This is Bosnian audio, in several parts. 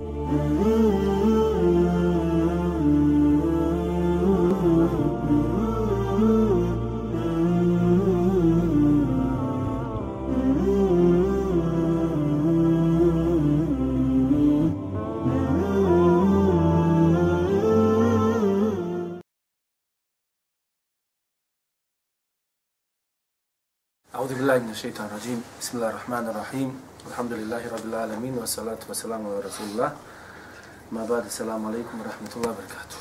Ooh. shaitan rajim. Bismillahirrahmanirrahim. Alhamdulillahi rabbil alamin. Wa salatu wa salamu wa rasulullah. Ma ba'da salamu alaikum wa rahmatullahi wa barakatuh.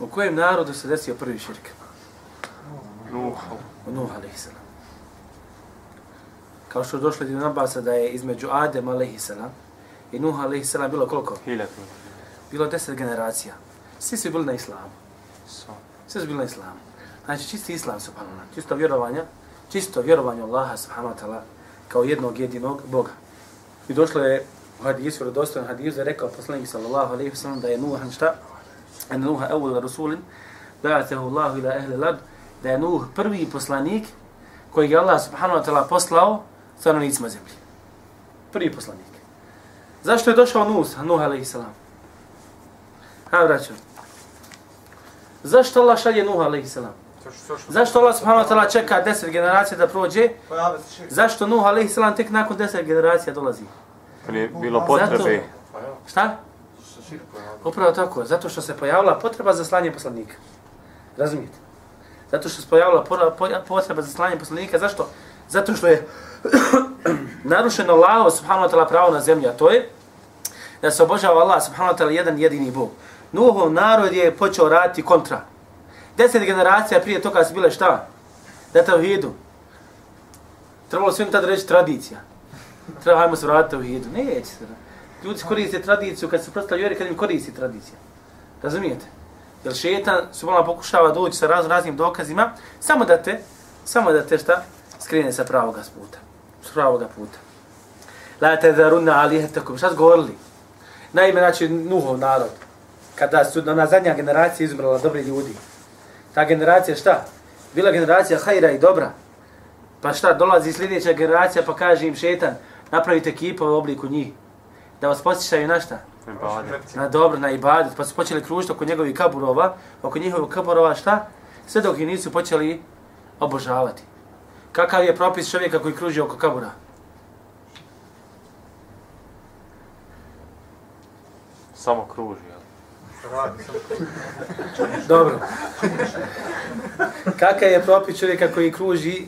U kojem narodu se desio prvi širk? Nuh. Nuh a.s. Kao što je došlo do nabasa da je između Adem a.s. i Nuh a.s. bilo koliko? Hiljadu. Bilo deset generacija. Svi su bili na islamu. Svi su bili na islamu. Znači, čisti islam, subhanallah, čisto vjerovanje, čisto vjerovanje Allaha, subhanahu wa ta'ala, kao jednog jedinog Boga. I došlo je u hadisu, u dostojnom hadisu, je rekao poslanik sallallahu alaihi wasallam, da je Nuhan šta? En Nuha evul rasulin, ba'atehu Allahu ila ehli lad, da je Nuh prvi poslanik koji je Allah subhanahu wa ta'ala poslao stanovnicima zemlji. Prvi poslanik. Zašto je došao Nuh, Nuh alaihi salam? Ha, vraćam. Zašto Allah šalje Nuh a.s. Zašto Allah subhanahu wa ta'ala čeka deset generacija da prođe? Zašto Nuh a.s. tek nakon deset generacija dolazi? Pa nije bilo potrebe. Šta? Upravo tako, zato što se pojavila potreba za slanje poslanika. Razumijete? Zato što se pojavila potreba za slanje poslanika. Zašto? Zato što je narušeno Allah subhanahu wa ta'ala pravo na zemlji, a to je da se obožava Allah subhanahu wa ta'ala jedan jedini Bog. Nuhov narod je počeo raditi kontra. Deset generacija prije toga su bile šta? Da tevhidu. Trebalo svim tada reći tradicija. Treba hajmo se vratiti u hidu. Neće se. Ljudi koriste tradiciju kad se prostali vjeri, kad im koristi tradicija. Razumijete? Jer šetan su malo pokušava doći sa razno raznim dokazima, samo da te, samo da te šta, skrene sa pravog puta. Sa pravog puta. La te daruna alihetakum. Šta su govorili? Naime, znači, Nuhov narod kada su ona zadnja generacija izumrla dobri ljudi. Ta generacija šta? Bila generacija hajra i dobra. Pa šta, dolazi sljedeća generacija pa kaže im šetan, napravite ekipa u obliku njih. Da vas posjećaju na šta? Ibadet. Na dobro, na ibadet. Pa su počeli kružiti oko njegovih kaburova, oko njihovih kaburova šta? Sve dok ih nisu počeli obožavati. Kakav je propis čovjeka koji kruži oko kabura? Samo kruži? Dobro. Kakav je propis čovjeka koji kruži,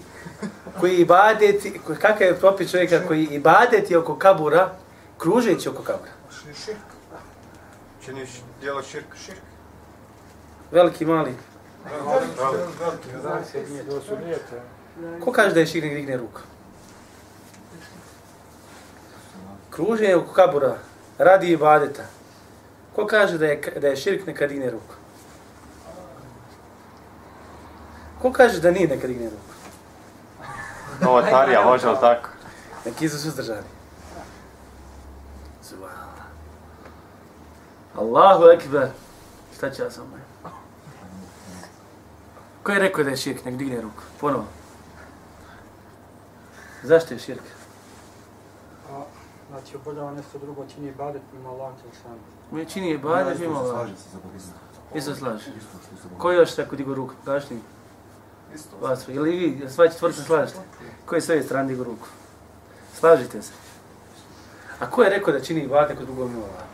koji ibadeti, kakav je propis čovjeka koji ibadeti oko kabura, kružeći oko kabura? Širk. Činiš dijelo širk, širk. Veliki, mali. Ko kaže da je širk digne ruku? Kruženje oko kabura, radi ibadeta. Ko kaže da je, da je širk neka digne ruku? Ko kaže da nije neka digne ruku? Novotarija, može li tako? Neki su suzdržani. Subhanallah. Allahu ekber. Šta će ja sam moj? Ko je rekao da je širk? Nek digne ruku. Ponovo. Zašto je širk? A, znači, oboljava nešto drugo, čini ibadet mimo Allah sam. Mi čini je bade, mimo Allah. Isto slaže. Ko još tako digu ruku? Kaži mi. Isto. Vas, ili vi, sva četvrta slažete? Koji s ove strane digu ruku? Slažite se. A ko je rekao da čini ibade kod drugog mimo Allah?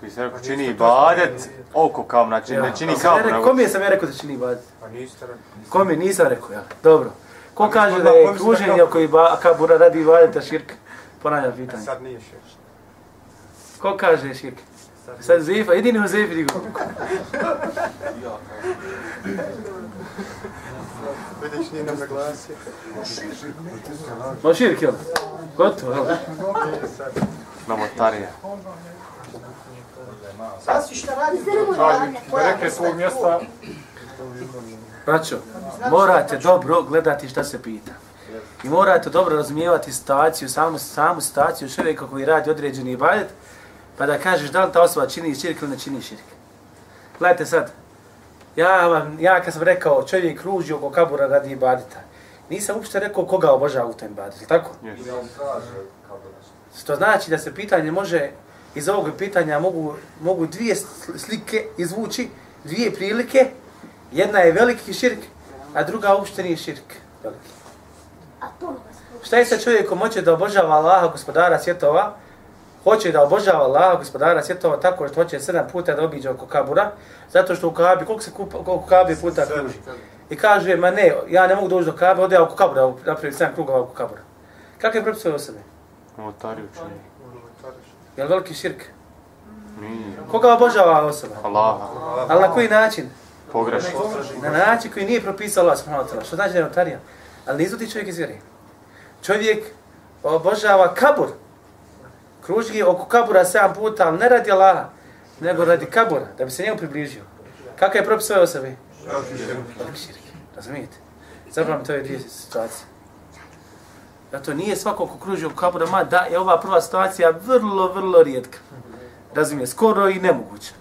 Ti se rekao, čini ibadet oko kam, znači ne čini ja kam. rekao- Kome sam ja rekao da čini ibadet? Pa niste rekli. Kome nisam rekao, ja. Dobro. Ko A mi kaže da je kruženje rekao- oko iba, kabura radi ibadeta širk? Ponavljam pitanje. Sad nije širk. Ko kaže širk? Sad Zefa, jedini u Zefi digu ruku. Vidiš, nije nam zaglasio. Ma širk, jel? Gotovo, jel? Novotarija. Da rekli svog mjesta, Braćo, morate dobro gledati šta se pita. I morate dobro razumijevati situaciju, samu, samu situaciju čovjeka koji radi određeni ibadet, pa da kažeš da li ta osoba čini širk ili ne čini širk. Gledajte sad, ja, vam, ja kad sam rekao čovjek kruži oko kabura radi ibadeta, Nisam uopšte rekao koga obožava u tom ibadetu, tako? Yes. Što znači da se pitanje može, iz ovog pitanja mogu, mogu dvije sl- slike izvući, dvije prilike. Jedna je veliki širk, a druga uopšte nije širk veliki. Šta je sa čovjekom hoće da obožava Allaha, gospodara svjetova, hoće da obožava Allaha, gospodara svjetova, tako što hoće sedam puta da obiđe oko kabura, zato što u kabi, koliko se kupa, oko kabi puta kruži. I kaže, ma ne, ja ne mogu doći do kabe, ode ja oko kabura, napravi sedam krugova oko kabura. Kako je propis ove osobe? Notariju čini. Je li veliki širk? Nije. Koga obožava ova osoba? Allaha. Ali na koji način? Pogrešno. Na način koji nije propisao Allah subhanahu wa ta'ala. Što znači da je notarija? Ali ne izvodi čovjek iz vjere. Čovjek obožava kabur. Kruži oko kabura 7 puta, ali ne radi Allaha, nego radi kabura, da bi se njemu približio. Kakav je propis ove osobe? Razumijete? Zapravo to je dvije situacije. Zato nije svako ko kruži oko kabura, ma da je ova prva situacija vrlo, vrlo rijetka. Razumije, skoro i nemoguća.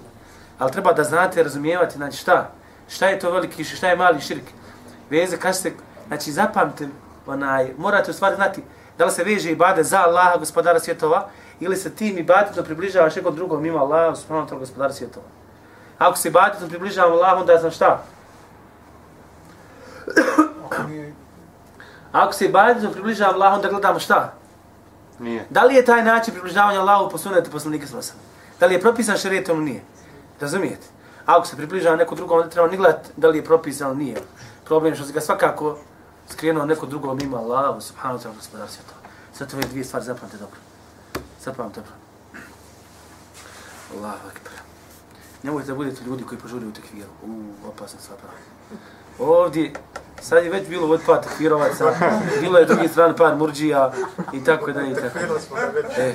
Ali treba da znate, razumijevati, znači šta? Šta je to veliki šta je mali širk? Veze, kažete, znači zapamte, onaj, morate u stvari znati da li se veže ibade za Allaha, gospodara svjetova, ili se tim ibadetom približavaš nekom drugom mimo Allaha, subhanahu ta'ala, gospodara svjetova. Ako se ibadetom približavam Allahu, onda znam šta? Ako se ibadetom približavam Allahu, onda gledamo šta? Nije. Da li je taj način približavanja Allahu po sunetu poslanika sallallahu alejhi? Da li je propisan šerijetom ili nije? Razumijete? Ako se približava neko drugo, onda treba ni gledati da li je propisan ili nije. Problem je što se ga svakako skrenuo neko drugo mimo Allahu, subhanahu wa ta'ala, gospodar svjetova. Zato ove dvije stvari zapamte dobro. Zapamte dobro. Allahu akbar. Nemojte da budete ljudi koji požuri u tekviru. U, opasno sva bravo. Ovdje, sad je već bilo od par tekvirovaca, bilo je drugi strane par murđija i tako da i tako. smo da već E,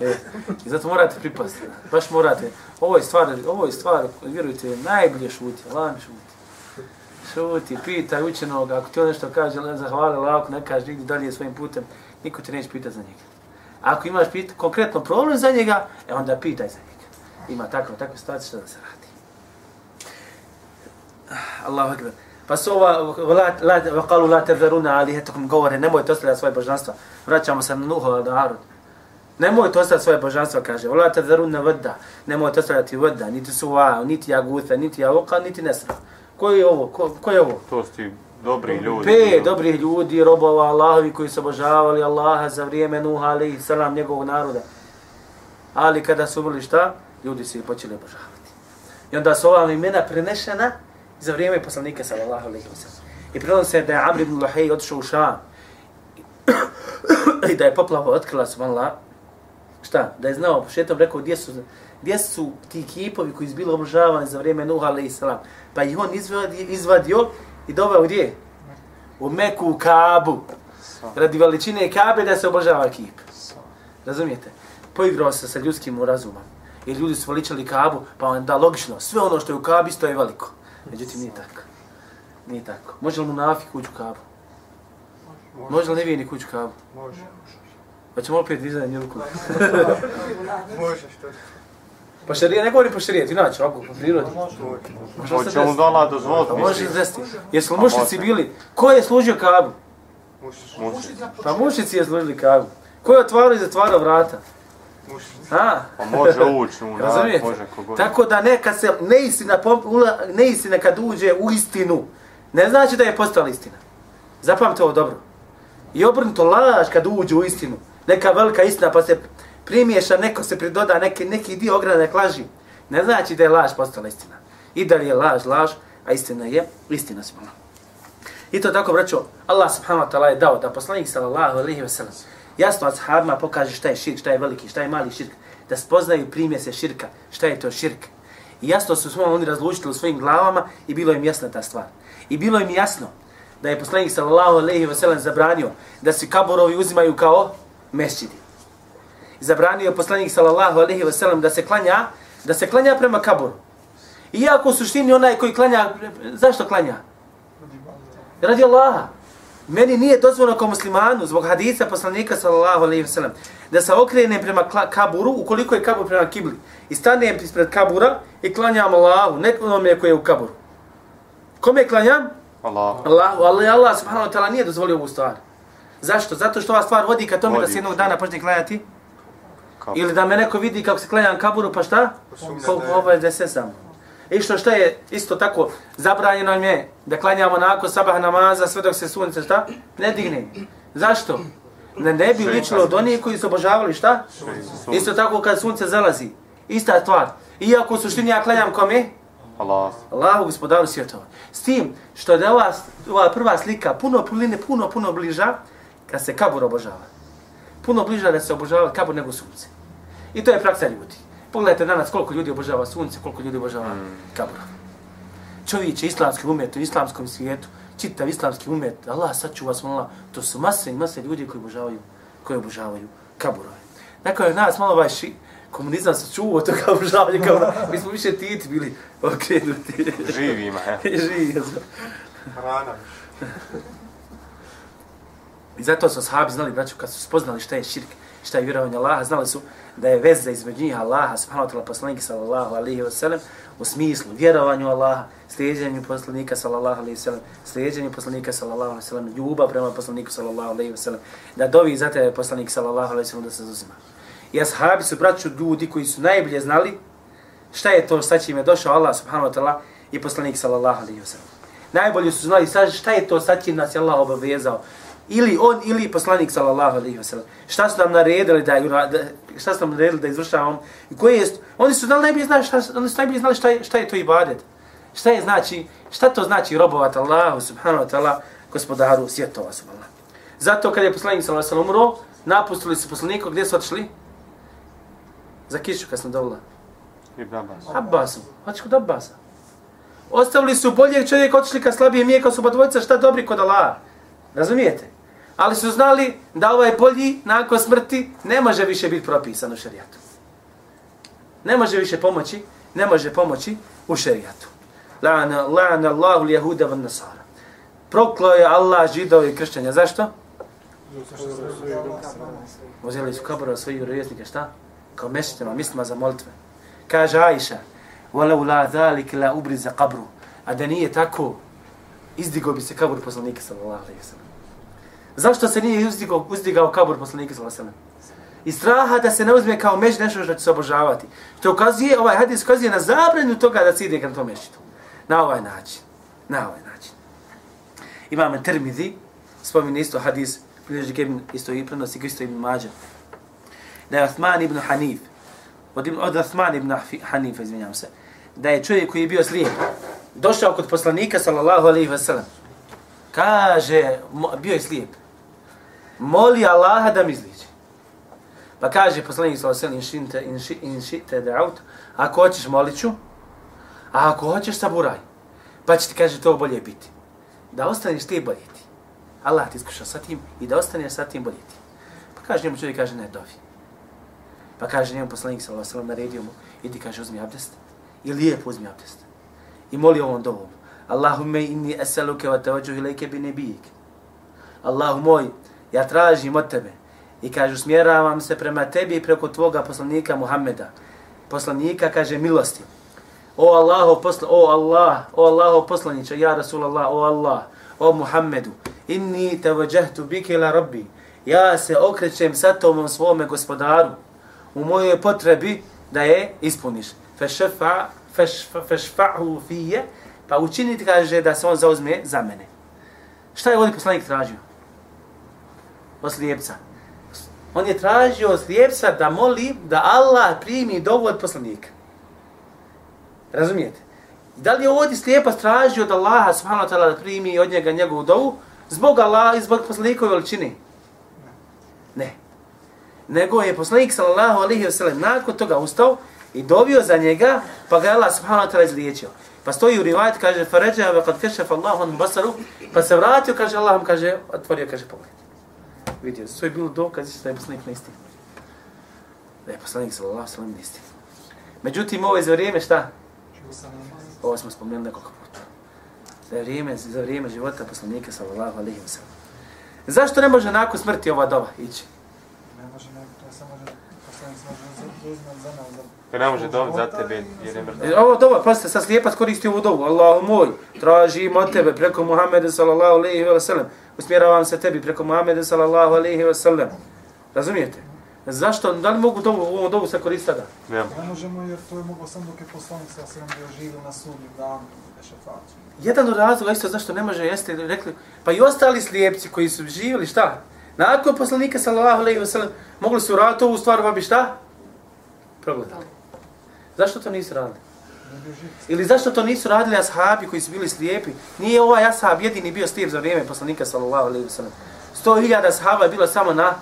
e, e. I zato morate pripasti. Baš morate. Ovo je stvar, ovo je stvar, vjerujte, najbolje šuti. Allah mi šuti. Šuti, pitaj učenog, ako ti on nešto kaže, ne zahvali, ali ako ne kaže, idi dalje svojim putem, niko te neće pitati za njega. Ako imaš pit, konkretno problem za njega, e onda pitaj za njega. Ima takve, takve situacije što da se radi. Allahu akbar. Pa su ova, la, vakalu la tevzaruna alihetakum govore, nemojte ostavljati svoje božanstva. Vraćamo se na Nuhova narod. Nemojte ostavljati svoje božanstva, kaže. Vola tevzaruna vada, nemojte ostavljati vada, niti suva, niti jagutha, niti javuka, niti nesra. Ko je ovo? Ko, ko je ovo? To su ti dobri ljudi. Pe dobrih ljudi, robova Allahovi koji su obožavali Allaha za vrijeme Nuha, alaihi salam, njegovog naroda. Ali kada su umrli šta? Ljudi su ih počeli obožavati. I onda su ova imena prenešena za vrijeme poslanika sallallahu ve sellem. I prenosi se da je Amr ibn Luhej otišao u Šam i da je poplava otkrila subhanallah šta? Da je znao, šetom rekao gdje su, gdje su ti kipovi koji su bili obožavani za vrijeme Nuha alejhi salam. Pa ih on izvadio, izvadio i doveo gdje? U Meku, u Kabu. Radi veličine Kabe da se obožava kip. Razumijete? Poigrao se sa ljudskim razumom. Jer ljudi su veličali Kabu, pa onda logično, sve ono što je u Kabi isto je veliko. Međutim, nije tako. Nije tako. Može li mu nafik ući u Kabu? Može li nevijeni ući u Kabu? Može. Pa ćemo opet dizanje ruku. Može što Pa šarija, ne govorim po šarijeti, inače, ovako, po prirodi. Hoće mu dola dozvoliti, Pa može se misli. desiti. Jesu li mušici bili? Ko je služio Kabu? Muši. Pa mušici je služili Kabu. Ko je otvarao i zatvarao vrata? Mušić. A? Pa može ući u narod, Razumijete? može kogod. Tako da neka se neistina, pom- ula, neistina kad uđe u istinu, ne znači da je postala istina. Zapamte ovo dobro. I obrnuto laž kad uđe u istinu, neka velika istina pa se primiješa, neko se pridoda neki, neki dio ogranak laži, ne znači da je laž postala istina. I da li je laž, laž, a istina je, istina smo. I to tako, braćo, Allah subhanahu wa ta'ala je dao da poslanik sallallahu alaihi wa sallam jasno ashabima pokaže šta je širk, šta je veliki, šta je mali širk, da spoznaju primjese širka, šta je to širk. I jasno su smo oni razlučili u svojim glavama i bilo im jasna ta stvar. I bilo im jasno da je poslanik sallallahu alejhi ve sellem zabranio da se kaburovi uzimaju kao mesdžidi. Zabranio je poslanik sallallahu alejhi ve sellem da se klanja, da se klanja prema kaburu. Iako u suštini onaj koji klanja, zašto klanja? Radi Allaha. Meni nije dozvoljeno kao muslimanu zbog hadisa poslanika sallallahu alejhi ve sellem da se okrenem prema kaburu ukoliko je kabur prema kibli i stanem ispred kabura i klanjam Allahu, nekom onome koji je u kaburu. Kome klanjam? Allah. Allahu, ali Allah subhanahu wa ta'ala nije dozvolio ovu stvar. Zašto? Zato što ova stvar vodi ka tome da Vodi. se jednog dana počne klanjati. Kako? Ili da me neko vidi kako se klanjam kaburu, pa šta? Da je- ovo je da se sam. I što šta je isto tako zabranjeno im je da klanjamo nakon sabah namaza sve dok se sunce šta? Ne digne. Zašto? Da ne bi ličilo od onih koji su obožavali šta? Isto tako kad sunce zalazi. Ista stvar. Iako u suštini ja klanjam kome? Allah. Allahu gospodaru svjetova. S tim što je da ova, ova prva slika puno puline, puno, puno bliža kad se kabur obožava. Puno bliža da se obožava kabur nego sunce. I to je praksa ljudi. Pogledajte danas koliko ljudi obožava sunce, koliko ljudi obožava kabur. Čovječe, islamski umet u islamskom svijetu, čitav islamski umet, Allah sačuva smo Allah, to su mase i mase ljudi koji obožavaju, koji obožavaju kaburove. Nakon je nas malo ovaj ši, komunizam se čuvao to kao obožavanje kabura. Mi smo više titi bili okrenuti. Živima, he. Živi. Hrana. I zato su sahabi znali, braću, kad su spoznali šta je širk, šta je vjerovanje Allaha, znali su da je veza između njih Allaha, subhanahu wa ta'ala, poslanika sallallahu alihi wa sallam, u smislu vjerovanju Allaha, slijedjenju poslanika sallallahu alihi wa sallam, slijedjenju poslanika sallallahu alihi wa sallam, ljubav prema poslaniku sallallahu alihi wa sallam, da dovi za tebe poslanik sallallahu alihi wa sallam da se zuzima. I ashabi su, braću, ljudi koji su najbolje znali šta je to sa čime je došao Allah subhanahu wa ta'ala i poslanik sallallahu alihi wa sallam. Najbolje su znali šta je to šta čim nas je Allah obavezao. Ili on, ili poslanik sallallahu alaihi wa sallam. Šta su nam naredili da, da šta su nam naredili da izvršavamo. I koje je, oni su znali najbolje znali šta, oni su najbolje znali šta je, šta je to ibadet. Šta je znači, šta to znači robovat Allahu subhanahu wa ta'ala gospodaru svjetova subhanahu. Zato kad je poslanik sallallahu alaihi wa sallam umro, napustili su poslanika, gdje su otišli? Za kišu kad sam dovolila. Ibn Abbas. Abbasu. Hoćeš kod Abbasa. Ostavili su boljeg čovjeka, otišli ka slabije mijeka, su ba dvojica šta dobri kod Allaha. Razumijete? Ali su znali da ovaj bolji nakon smrti ne može više biti propisan u šerijatu. Ne može više pomoći, ne može pomoći u šerijatu. La'ana la'ana Allahu al-yahuda wan nasara. Proklao je Allah židove i kršćanja. Zašto? Uzeli su kabura svojih vjerovjesnika, šta? Kao mešćima, mislima za molitve. Kaže Ajša, وَلَوْ لَا ذَلِكَ لَا أُبْرِزَ قَبْرُ A da nije tako, izdigao bi se kabur poslanika sallallahu alaihi wa sallam. Zašto se nije uzdigao, uzdigao kabur poslanika sallallahu alejhi? I straha da se ne uzme kao meč nešto što će se obožavati. Što ukazuje, ovaj hadis ukazuje na zabranu toga da se ide na to mešćitu. Na ovaj način. Na ovaj način. Imamo Termizi, spominje isto hadis, bilježi ga isto i prenosi isto ibn Mađa. Da je Osman ibn Hanif, od, od Osman ibn Hanif, Hanifa, izvinjam se, da je čovjek koji je bio slijep, došao kod poslanika, sallallahu alaihi wa sallam, kaže, bio je slijep, moli Allaha da mi izliči. Pa kaže poslanik sa alaihi in šinte, da'ut, ako hoćeš molit ću, a ako hoćeš saburaj, pa će ti kaže to bolje biti. Da ostaneš ti bolje ti. Allah ti iskuša sa tim i da ostaneš sa tim bolje ti. Pa kaže njemu čovjek, kaže ne, dovi. Pa kaže njemu poslanik sa alejhi naredio mu idi kaže uzmi abdest i lijepo uzmi abdest. I moli ovom dovom. Allahumme inni eseluke wa tawajjuhu ilayke bi nabiyik. Allahu moj, ja tražim od tebe i kaže usmjeravam se prema tebi i preko tvoga poslanika Muhammeda. Poslanika kaže milosti. O Allahu posla, o Allah, o Allahu poslaniče, ja Rasulallah, o Allah, o Muhammedu, inni tawajjahtu bike ila rabbi. Ja se okrećem sa tomom svome gospodaru u mojoj potrebi da je ispuniš. Fešfa, fešfa, fešfa'hu fije, pa učiniti kaže da se on zauzme za mene. Šta je ovdje poslanik tražio? Od slijepca. On je tražio od slijepca da moli da Allah primi dovu od poslanika. Razumijete? Da li je ovdje slijepac tražio od Allaha subhanahu wa ta'ala da primi od njega njegovu dovu zbog Allaha i zbog poslanikove veličine? Ne. Nego je poslanik sallallahu alaihi wa sallam nakon toga ustao i dobio za njega, pa ga je Allah subhanahu wa ta'ala izliječio. Pa stoji u rivajet, kaže, faređa wa kad kešef Allahu an basaru, pa se vratio, kaže, Allah mu kaže, otvorio, kaže, pogled. Vidio, Sve je bilo dokaz da je poslanik na istinu. Da je poslanik sallallahu sallam na istinu. Međutim, ovo je za vrijeme šta? Ovo smo spomenuli nekoliko puta. Za vrijeme, za vrijeme života poslanika sallallahu alaihi wa sallam. Zašto ne može nakon smrti ova doba ići? Ne može ne, to samo može, Kad ne može dobiti za tebe jer je mrtav. E, Ovo dobro, pazite, sad slijepac koristi ovu dovu. Allahu moj, tražim od tebe preko Muhammeda sallallahu alaihi wa sallam. Usmjeravam se tebi preko Muhammeda sallallahu alaihi wa sallam. Razumijete? Zašto? Da li mogu dovu, ovom dovu se koristiti tada? Ne. Ne možemo jer to je moglo samo dok je poslanik sa sve bio živi na sudnjem danu. Jedan od razloga isto zašto ne može jeste, rekli, pa i ostali slijepci koji su živjeli, šta? Nakon poslanika sallallahu alejhi ve sellem mogli su raditi ovu stvar, pa bi šta? Progledali. Zašto to nisu radili? Ili zašto to nisu radili ashabi koji su bili slijepi? Nije ovaj ashab jedini bio slijep za vrijeme poslanika sallallahu alejhi ve sellem. 100.000 ashaba je bilo samo na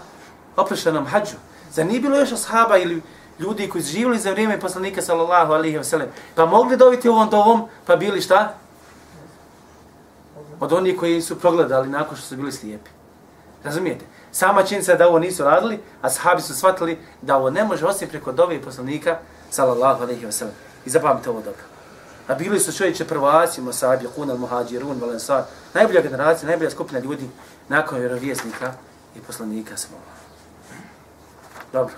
oprešenom hađu. Za nije bilo još ashaba ili ljudi koji su živjeli za vrijeme poslanika sallallahu alejhi ve sellem. Pa mogli dobiti ovom dovom, pa bili šta? Od onih koji su progledali nakon što su bili slijepi. Razumijete? Sama činjenica da ovo nisu radili, a sahabi su shvatili da ovo ne može osim preko dove poslanika, sallallahu alaihi wa sallam. I zapamite ovo dobro. A bili su čovječe prvaci, Mosabi, Kunal, Muhađirun, Valensar, najbolja generacija, najbolja skupina ljudi nakon vjerovjesnika i poslanika smo. Dobro.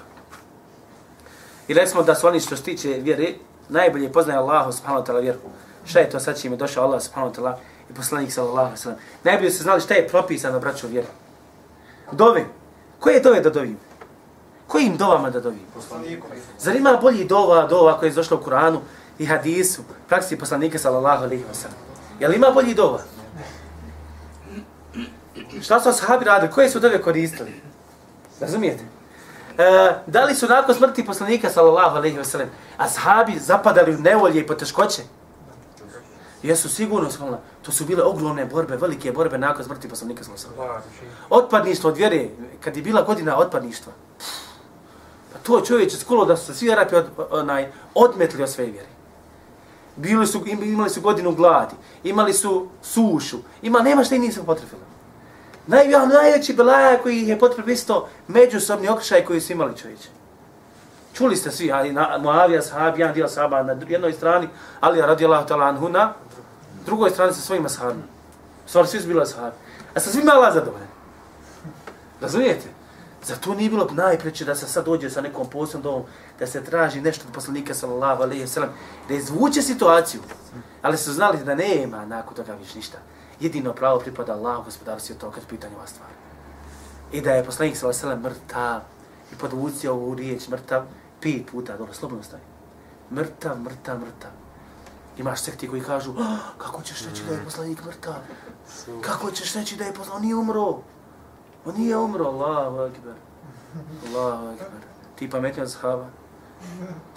I recimo da su oni što se tiče vjere, najbolje poznaje Allahu subhanahu wa ta'ala vjeru. Šta je to sad čime došao Allah subhanahu wa ta'ala i poslanik sallallahu alaihi wa sallam. Najbolje su znali šta je propisano braćo vjeru. Dove. Koje dove da dovim? Kojim dovama da dovim? Poslanikom. Zar ima bolji dova, dova koja je došla u Kuranu i hadisu, praksi poslanika sallallahu alaihi wa sallam? Jel ima bolji dova? Šta su ashabi radili? Koje su dove koristili? Razumijete? E, da li su nakon smrti poslanika sallallahu alaihi wa sallam ashabi zapadali u nevolje i poteškoće? Jesu sigurno, svalna. To su bile ogromne borbe, velike borbe nakon smrti poslanika wa sallam. Otpadništvo od vjere, kad je bila godina otpadništva, Pa to čovječe skulo da su se svi Arapi od, onaj, odmetli od svoje vjere. Bili su, im- imali su godinu gladi, imali su sušu, ima, nema šta i nisu potrefili. Naj, najveći belaja koji ih je potrebi isto međusobni okršaj koji su imali čovječe. Čuli ste svi, ali na, Muavija sahabi, jedan dio sahaba na jednoj strani, ali radijallahu ta'ala anhu na drugoj strani sa svojim ashabima. Stvarno, svi su bili ashabi. A sa svima Allah zadovoljen. Razumijete? Zato nije bilo najpreće da se sad dođe sa nekom posljednom dovom, da se traži nešto od poslanika sallallahu alejhi wa sallam, da izvuče situaciju. Ali su znali da nema nakon toga više ništa. Jedino pravo pripada Allahu gospodaru svjetova kad pitanje ova stvar. I da je poslanik sallallahu alejhi ve mrtav i podvucio ovu riječ mrtav pet puta, dobro, slobodno stavi. Mrtav, mrtav, mrtav. Imaš sekti koji kažu, "Ah, kako ćeš reći da je poslanik mrtav? Kako ćeš reći da je poslanik, on nije umro? On nije umro, Allahu akbar. Allahu akbar. Ti pametni od sahaba.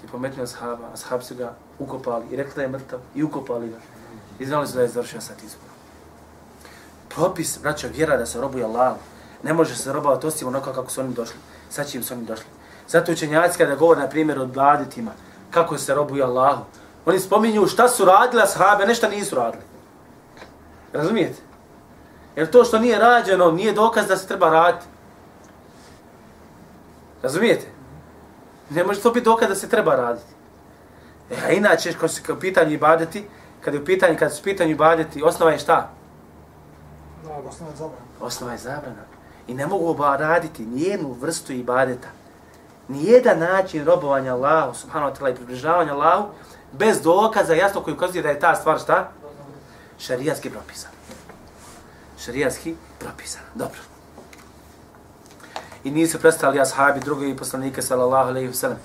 Ti pametni od sahaba. A su ga ukopali i rekli da je mrtav i ukopali ga. I znali su da je završio sa izbor. Propis, braćo, vjera da se robuje Allah. Ne može se robovati osim onako kako su oni došli. Sad će im su oni došli. Zato učenjaci kada govore, na primjer, o bladitima, kako se robuje Allahu, oni spominju šta su radili sahabe, a nešto nisu radili. Razumijete? Jer to što nije rađeno nije dokaz da se treba raditi. Razumijete? Ne može to biti dokaz da se treba raditi. E, a inače, kad se u pitanju ibadeti, kad je u pitanju, kad su u pitanju ibadeti, osnova je šta? Da, osnovno je zabrana. Osnova je zabrana. I ne mogu ba raditi nijednu vrstu ibadeta. Nijedan način robovanja Allahu, subhanahu wa ta'ala, i približavanja Allahu, bez dokaza jasno koji ukazuje da je ta stvar šta? Šarijatski propisan. Šarijatski propisan. Dobro. I nisu prestali ashabi drugi poslanike sallallahu alejhi ve sellem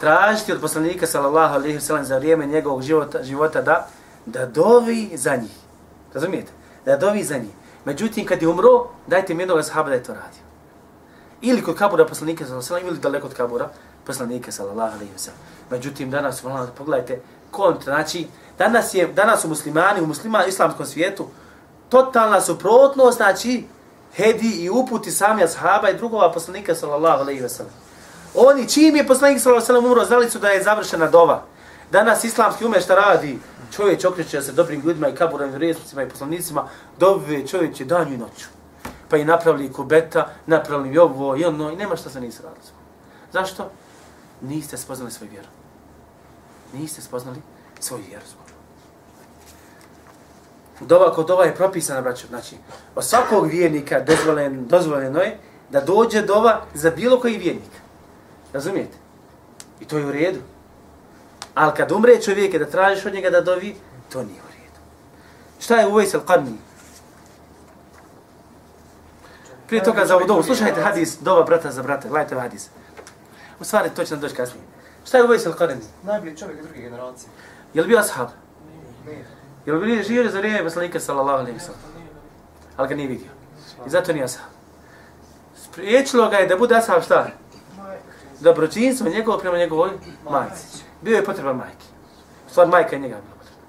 tražiti od poslanika sallallahu alejhi ve sellem za vrijeme njegovog života života da da dovi za njih. Razumijete? Da dovi za njih. Međutim kad je umro, dajte mi jednog ashaba da je to radio. Ili kod kabura poslanika sallallahu alejhi ve ili daleko od kabura poslanika sallallahu alejhi ve sellem. Međutim danas volim pogledajte kontra, znači danas je danas su muslimani u muslima islamskom svijetu totalna suprotnost, znači hedi i uputi sami ashaba i drugova poslanika sallallahu alejhi ve sellem. Oni čim je poslanik sallallahu alejhi ve sellem umro, znali su da je završena dova. Danas islamski ume šta radi? Čovjek okreće se dobrim ljudima i kaburovim resnicima i poslanicima, dove čovjek je danju i noću. Pa i napravili kubeta, napravili i ovo i ono i nema šta se nisi radili. Zašto? Niste spoznali svoj vjeru. Niste spoznali svoj vjeru. Dova kod dova je propisana, braćo. Znači, od svakog vjernika dozvolen, dozvoljeno je da dođe dova za bilo koji vjernik. Razumijete? I to je u redu. Ali kad umre čovjek i da tražiš od njega da dovi, to nije u redu. Šta je Uvejs al-Qarni? Prije toga za ovu dovu, slušajte hadis, dova brata za brata, gledajte ovaj hadis. U stvari, to će nam doći kasnije. Šta je Uvejs al-Qarni? Najbolji čovjek druge generacije. Je li bio ashab? Nije. Je li bio živio za vrijeme poslanika sallallahu alaihi wa sallam? Ali ga nije vidio. I zato nije ashab. Spriječilo ga je da bude ashab šta? Dobročinstvo njegovo prema njegovoj majci. Bio je potreban majke. U stvari majka je njega bila potrebna.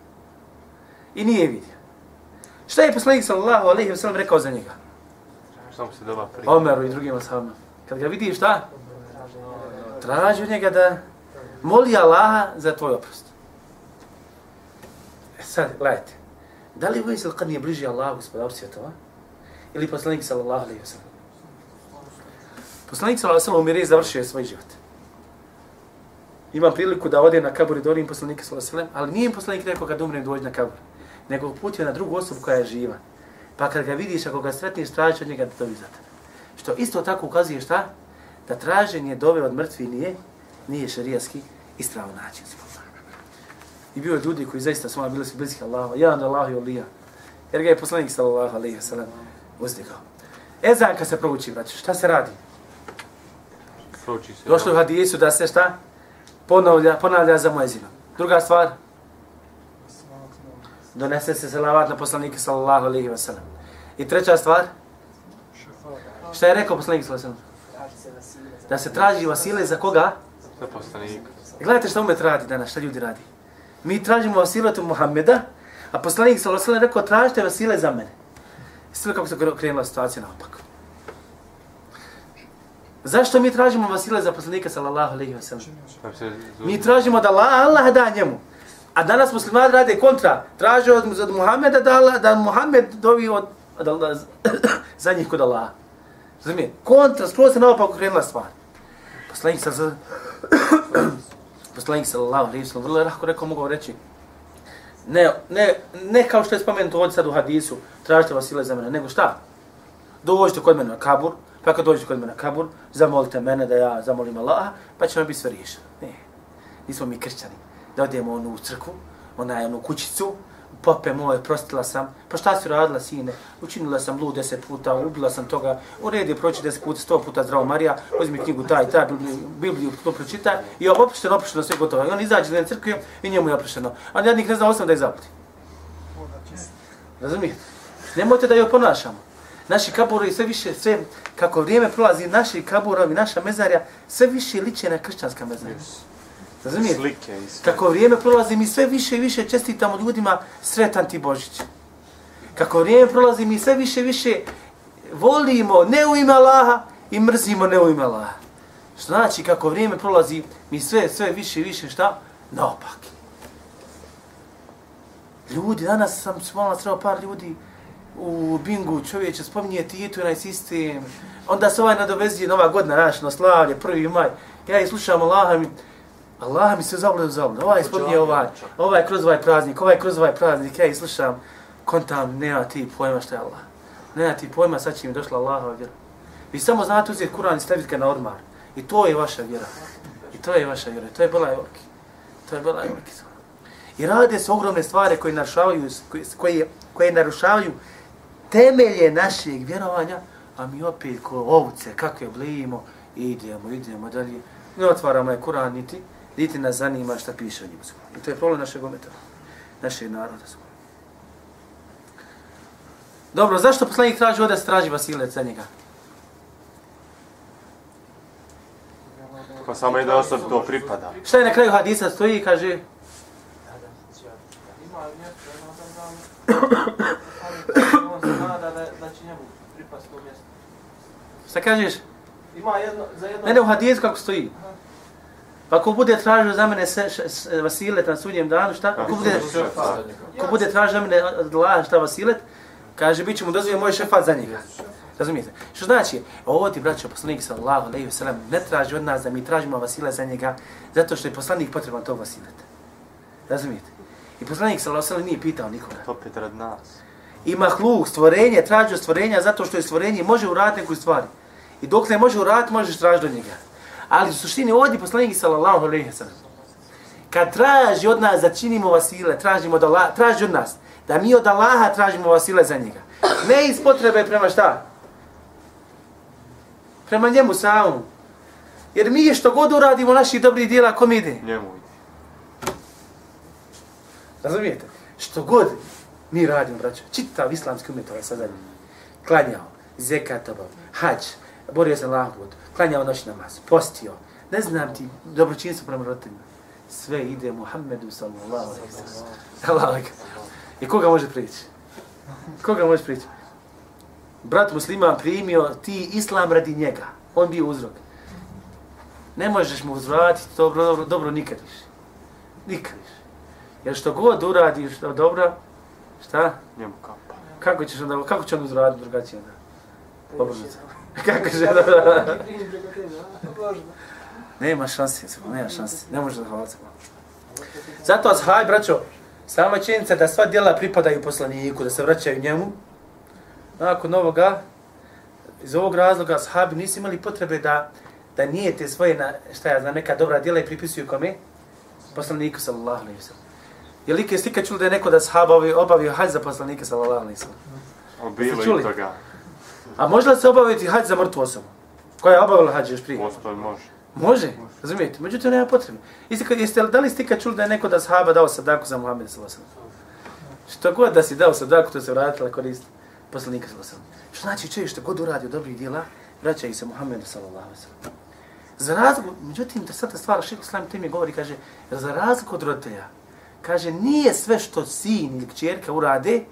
I nije vidio. Šta je poslanik sallallahu alaihi sallam rekao za njega? Samo se doba prije. Omeru i drugim ashabima. Kad ga vidi šta? Traži od njega da moli Allaha za tvoj oprost. E sad, gledajte. Da li Vajsel kad nije bliži Allahu, gospodaru svjetova? Ili poslanik sallallahu alaihi wa sallam? Poslanik sallallahu alaihi wa sallam umire i završio je svoj život. Ima priliku da ode na kabur i dorim poslanika sallallahu alaihi wa sallam, ali nije im poslanik rekao kad umrem dođi na kabur, nego putio na drugu osobu koja je živa. Pa kad ga vidiš, ako ga sretniš, tražiš od njega da dobi za tebe. Što isto tako ukazuje šta? Da traženje dove od mrtvi nije, nije šarijaski ispravan način. I bio je ljudi koji zaista su bili su bliski Allaha, jedan Allah i Olija. Jer ga je poslanik sallallahu alaihi wa sallam uzdigao. Ezan kad se prouči, braći, šta se radi? Prouči se. Došlo u hadisu da se šta? Ponavlja, ponavlja za muezinom. Druga stvar, donese se salavat na poslanike sallallahu alaihi wa sallam. I treća stvar, šta je rekao poslanik sallallahu alaihi wa sallam? Da se traži vasile za koga? Za poslanika. I gledajte šta umet radi danas, šta ljudi radi. Mi tražimo vasiletu Muhammeda, a poslanik sallallahu alaihi wa sallam rekao tražite vasile za mene. Sve kako se krenula situacija naopak. Zašto mi tražimo vasile za poslanika sallallahu alaihi wa sallam? Mi tražimo da Allah, Allah da njemu. A danas muslimani rade kontra. Traže od, od Muhammeda da, Allah, da Muhammed dovi od, od Allah, za njih kod Allaha. Razumije? Kontra, skroz se naopako krenula stvar. Poslanik sa Poslanik sallallahu alejhi ve sellem vrlo lako rekao mogu reći ne, ne, ne kao što je spomenuto ovdje sad u hadisu, tražite vasile za mene, nego šta? Dođite kod mene na kabur, pa kad dođete kod mene na kabur, zamolite mene da ja zamolim Allaha, pa će vam biti sve riješeno. Ne, nismo mi kršćani. Da odemo onu u crkvu, onaj onu kućicu, pope moje, prostila sam, pa šta si radila sine? Učinila sam lud deset puta, ubila sam toga, u redu je proći deset puta, sto puta zdravo Marija, uzmi knjigu taj, taj, Bibliju, Bibliju to pročitaj i opušteno, opušteno, sve gotovo. I on izađe na crkvu i njemu je oprošteno. A jednik ne zna osam da je zaputi. Razumijete? Nemojte da je ponašamo. Naši kaburovi sve više, sve, kako vrijeme prolazi, naši kaburovi, naša mezarja, sve više liče na kršćanska mezarja. Razumijete? Slike i sve. Kako vrijeme prolazi, mi sve više i više čestitamo ljudima sretan ti Božić. Kako vrijeme prolazi, mi sve više i više volimo ne u ime Allaha i mrzimo ne u ime Allaha. Što znači, kako vrijeme prolazi, mi sve, sve više i više šta? Naopak. Ljudi, danas sam smolila sreo par ljudi u bingu čovječe, spominje Titu i onaj sistem. Onda se ovaj nadovezuje nova godina, naš, na slavlje, prvi maj. Ja i slušam Allaha mi, Allah mi se zavljaju zavljaju. Ovaj spominje ovaj, ovaj kroz ovaj praznik, ovaj kroz ovaj praznik. Ja i slušam, kontam, nema ti pojma šta je Allah. Nema ti pojma, sad će mi došla Allahova vjera. Vi samo znate uzeti Kur'an i staviti ga na odmar. I to je vaša vjera. I to je vaša vjera. To je bila veliki. To je bila veliki. I rade se ogromne stvari koje narušavaju, koje, koje narušavaju temelje našeg vjerovanja, a mi opet ko ovce, kakve blimo, idemo, idemo dalje. Ne otvaramo je Kur'an niti, niti nas zanima šta piše o njemu. I to je problem našeg ometa, našeg naroda. Dobro, zašto poslanik traži ovdje da se traži Vasilec za njega? Pa samo jedna osoba to pripada. Šta je na kraju hadisa stoji i kaže, Ima mjesto, jedno sam znam, ali on se nada da, da će njemu pripasti to mjesto. šta kažeš? Ima jedno, za jedno... Ne, ne, u hadisu kako stoji. Pa ko bude tražio za mene se, š, s, Vasilet na sudnjem danu, šta? Ko bude, ko bude tražio za mene od Allaha šta Vasilet, kaže, bit će mu dozvoljen moj šefat za njega. Razumijete? Što znači, ovo ti, braćo, poslanik sallallahu alaihi wa sallam, ne traži od nas da mi tražimo Vasile za njega, zato što je poslanik potreban tog Vasileta. Razumijete? I poslanik sallallahu wa sallam nije pitao nikoga. Opet rad nas. I mahluk, stvorenje, traži stvorenja zato što je stvorenje može uraditi neku stvari. I dok ne može uraditi, možeš tražiti od njega. Ali u suštini ovdje poslanik sallallahu alejhi ve sellem kad traži od nas da činimo vasile, tražimo od Allah, traži od nas da mi od Allaha tražimo vasile za njega. Ne iz potrebe prema šta? Prema njemu samom. Jer mi što god uradimo naših dobrih dijela, kom ide? Njemu ide. Razumijete? Što god mi radimo, braćo, čitav islamski umet ovaj sada klanjao, zekat obav, hađ, borio se na put, klanjao noć namaz, postio, ne znam ti, dobročinstvo prema roditeljima. Sve ide Muhammedu sallallahu alaihi sallam. I koga može prići? Koga može prići? Brat musliman primio ti islam radi njega. On bio uzrok. Ne možeš mu uzvratiti dobro, dobro, dobro nikad više. Nikad više. Jer što god uradiš što dobro, šta? Njemu kapa. Kako ćeš onda, kako će on uzvratiti drugačije onda? Pobrnuti. Kako će da... Nema šanse, nema šanse. Ne može da hvala se. Zato, haj, braćo, sama činjenica da sva djela pripadaju poslaniku, da se vraćaju njemu, nakon ovoga, iz ovog razloga, sahabi nisu imali potrebe da da nije te svoje, na, šta ja znam, neka dobra djela i pripisuju kome? Poslaniku, sallallahu alaihi wa sallam. Je li ke stika čuli da je neko da sahaba obavio, hađ za poslanika, sallallahu alaihi wa sallam? Bilo i toga. A može li se obaviti hađ za mrtvu osobu? Koja je obavila hađ još prije? Postoji može. Može, razumijete? Međutim, nema kad jeste li, da li stika čuli da je neko da sahaba dao sadaku za Muhammed sallallahu alaihi wa sallam? Što god da si dao sadaku, to se vratila korist poslanika sallallahu alaihi wa sallam. Što znači čovjek što god uradio dobrih djela, vraća ih se Muhammedu sallallahu alaihi wa sallam. Za razliku, međutim, da sada stvar šeho islam tim je govori, kaže, za razliku od roditelja, kaže, nije sve što sin ili kćerka urade,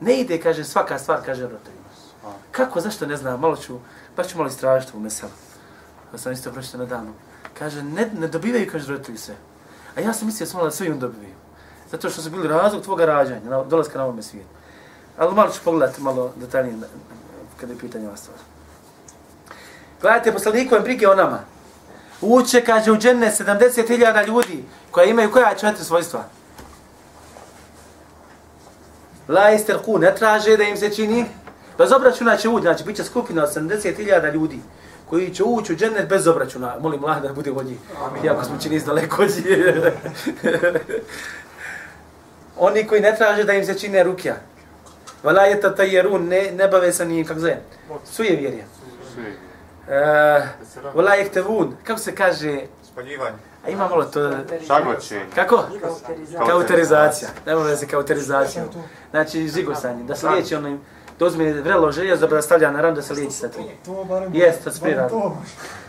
ne ide, kaže, svaka stvar, kaže, roditeljima. Kako, zašto, ne znam, malo ću, baš ću malo istražiti u meselu. Pa sam isto pročito nedavno. Kaže, ne, ne dobivaju, kaže, roditelji sve. A ja sam mislio samo da sve im dobivaju. Zato što su bili razlog tvoga rađanja, na, dolaska na ovome svijetu. Ali malo ću pogledati malo detaljnije kada je pitanje ova stvar. Gledajte, poslanikove brige o nama. Uče, kaže, u džene 70.000 ljudi koja imaju koja četiri svojstva. La isterku, ne traže da im se čini. Bez obračuna će ući, znači bit će skupina od 70.000 ljudi koji će ući u džennet bez obračuna. Molim Allah da bude od njih. Iako smo čini izdaleko od njih. Oni koji ne traže da im se čine rukja. Vala je ta tajerun, ne, ne bave se ni, kako zove, suje vjerja. Svi. Uh, Vala je htevun, kako se kaže, Spaljivanje. a ima malo to, Šagoćenje. kako? Kauterizacija. Kauterizacija. Nema veze kauterizacija. Znači, žigosanje, da se liječi onim, da uzme vrelo željezo, da stavlja na ran, da se liječi sa tim. Jest, to se prije barem radi.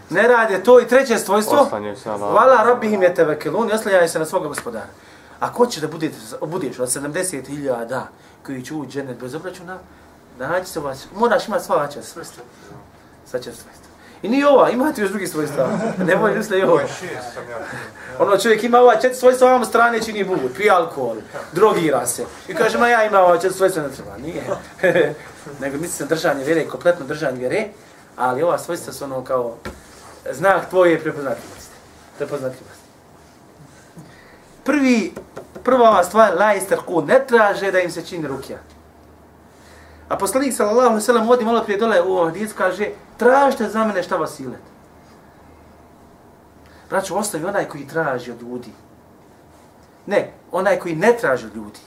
Ne rade to i treće svojstvo. Vala robihim je tevekelun i oslanjaju se na svoga gospodara. Ako će da budete, budeš od 70.000 koji će ući džennet bez obračuna, naći se vas, moraš imati sva vaća svojstva. Sva će svojstva. I nije ova, imate još drugi svojstva. Ne boj misle i ovo. Ja. Ono čovjek ima ova četiri svojstva, ovamo strane čini bubu, pije alkohol, drogira se. I kaže, ma ja imam ova četiri svojstva, ne treba. Nije. Nego misli se držanje vjere, kompletno držanje vjere, ali ova svojstva su ono kao znak tvoje prepoznatljivosti. Prepoznatljivosti. Prvi, prva ova stvar, la istarku, ne traže da im se čini rukja. A poslanik sallallahu alejhi ve sellem vodi malo prije dole u ovom hadisu kaže tražite za mene šta vas ilet. Braćo, ostavi onaj koji traži od ljudi. Ne, onaj koji ne traži od ljudi.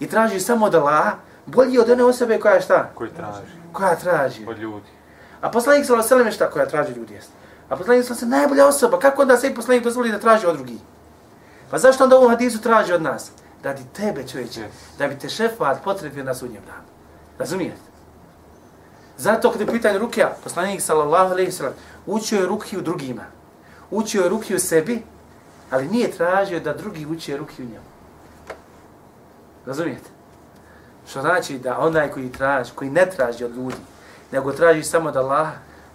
I traži samo od Allaha, bolji od one osobe koja šta? Koji traži. Koja traži. Od ljudi. A poslanik sallallahu alejhi ve sellem je šta koja traži ljudi jest. A poslanik sallallahu alejhi najbolja osoba. Kako onda se poslanik dozvoli da traži od drugih? Pa zašto onda u ovom hadisu traži od nas? Radi tebe, čovječe. Yes. Da bi te šefat potrebio na sudnjem danu. Razumijete? Zato kad je pitanje rukija, poslanik sallallahu alejhi ve sellem učio je rukiju drugima. Učio je rukiju sebi, ali nije tražio da drugi uče rukiju njemu. Razumijete? Što znači da onaj koji traži, koji ne traži od ljudi, nego traži samo da Allah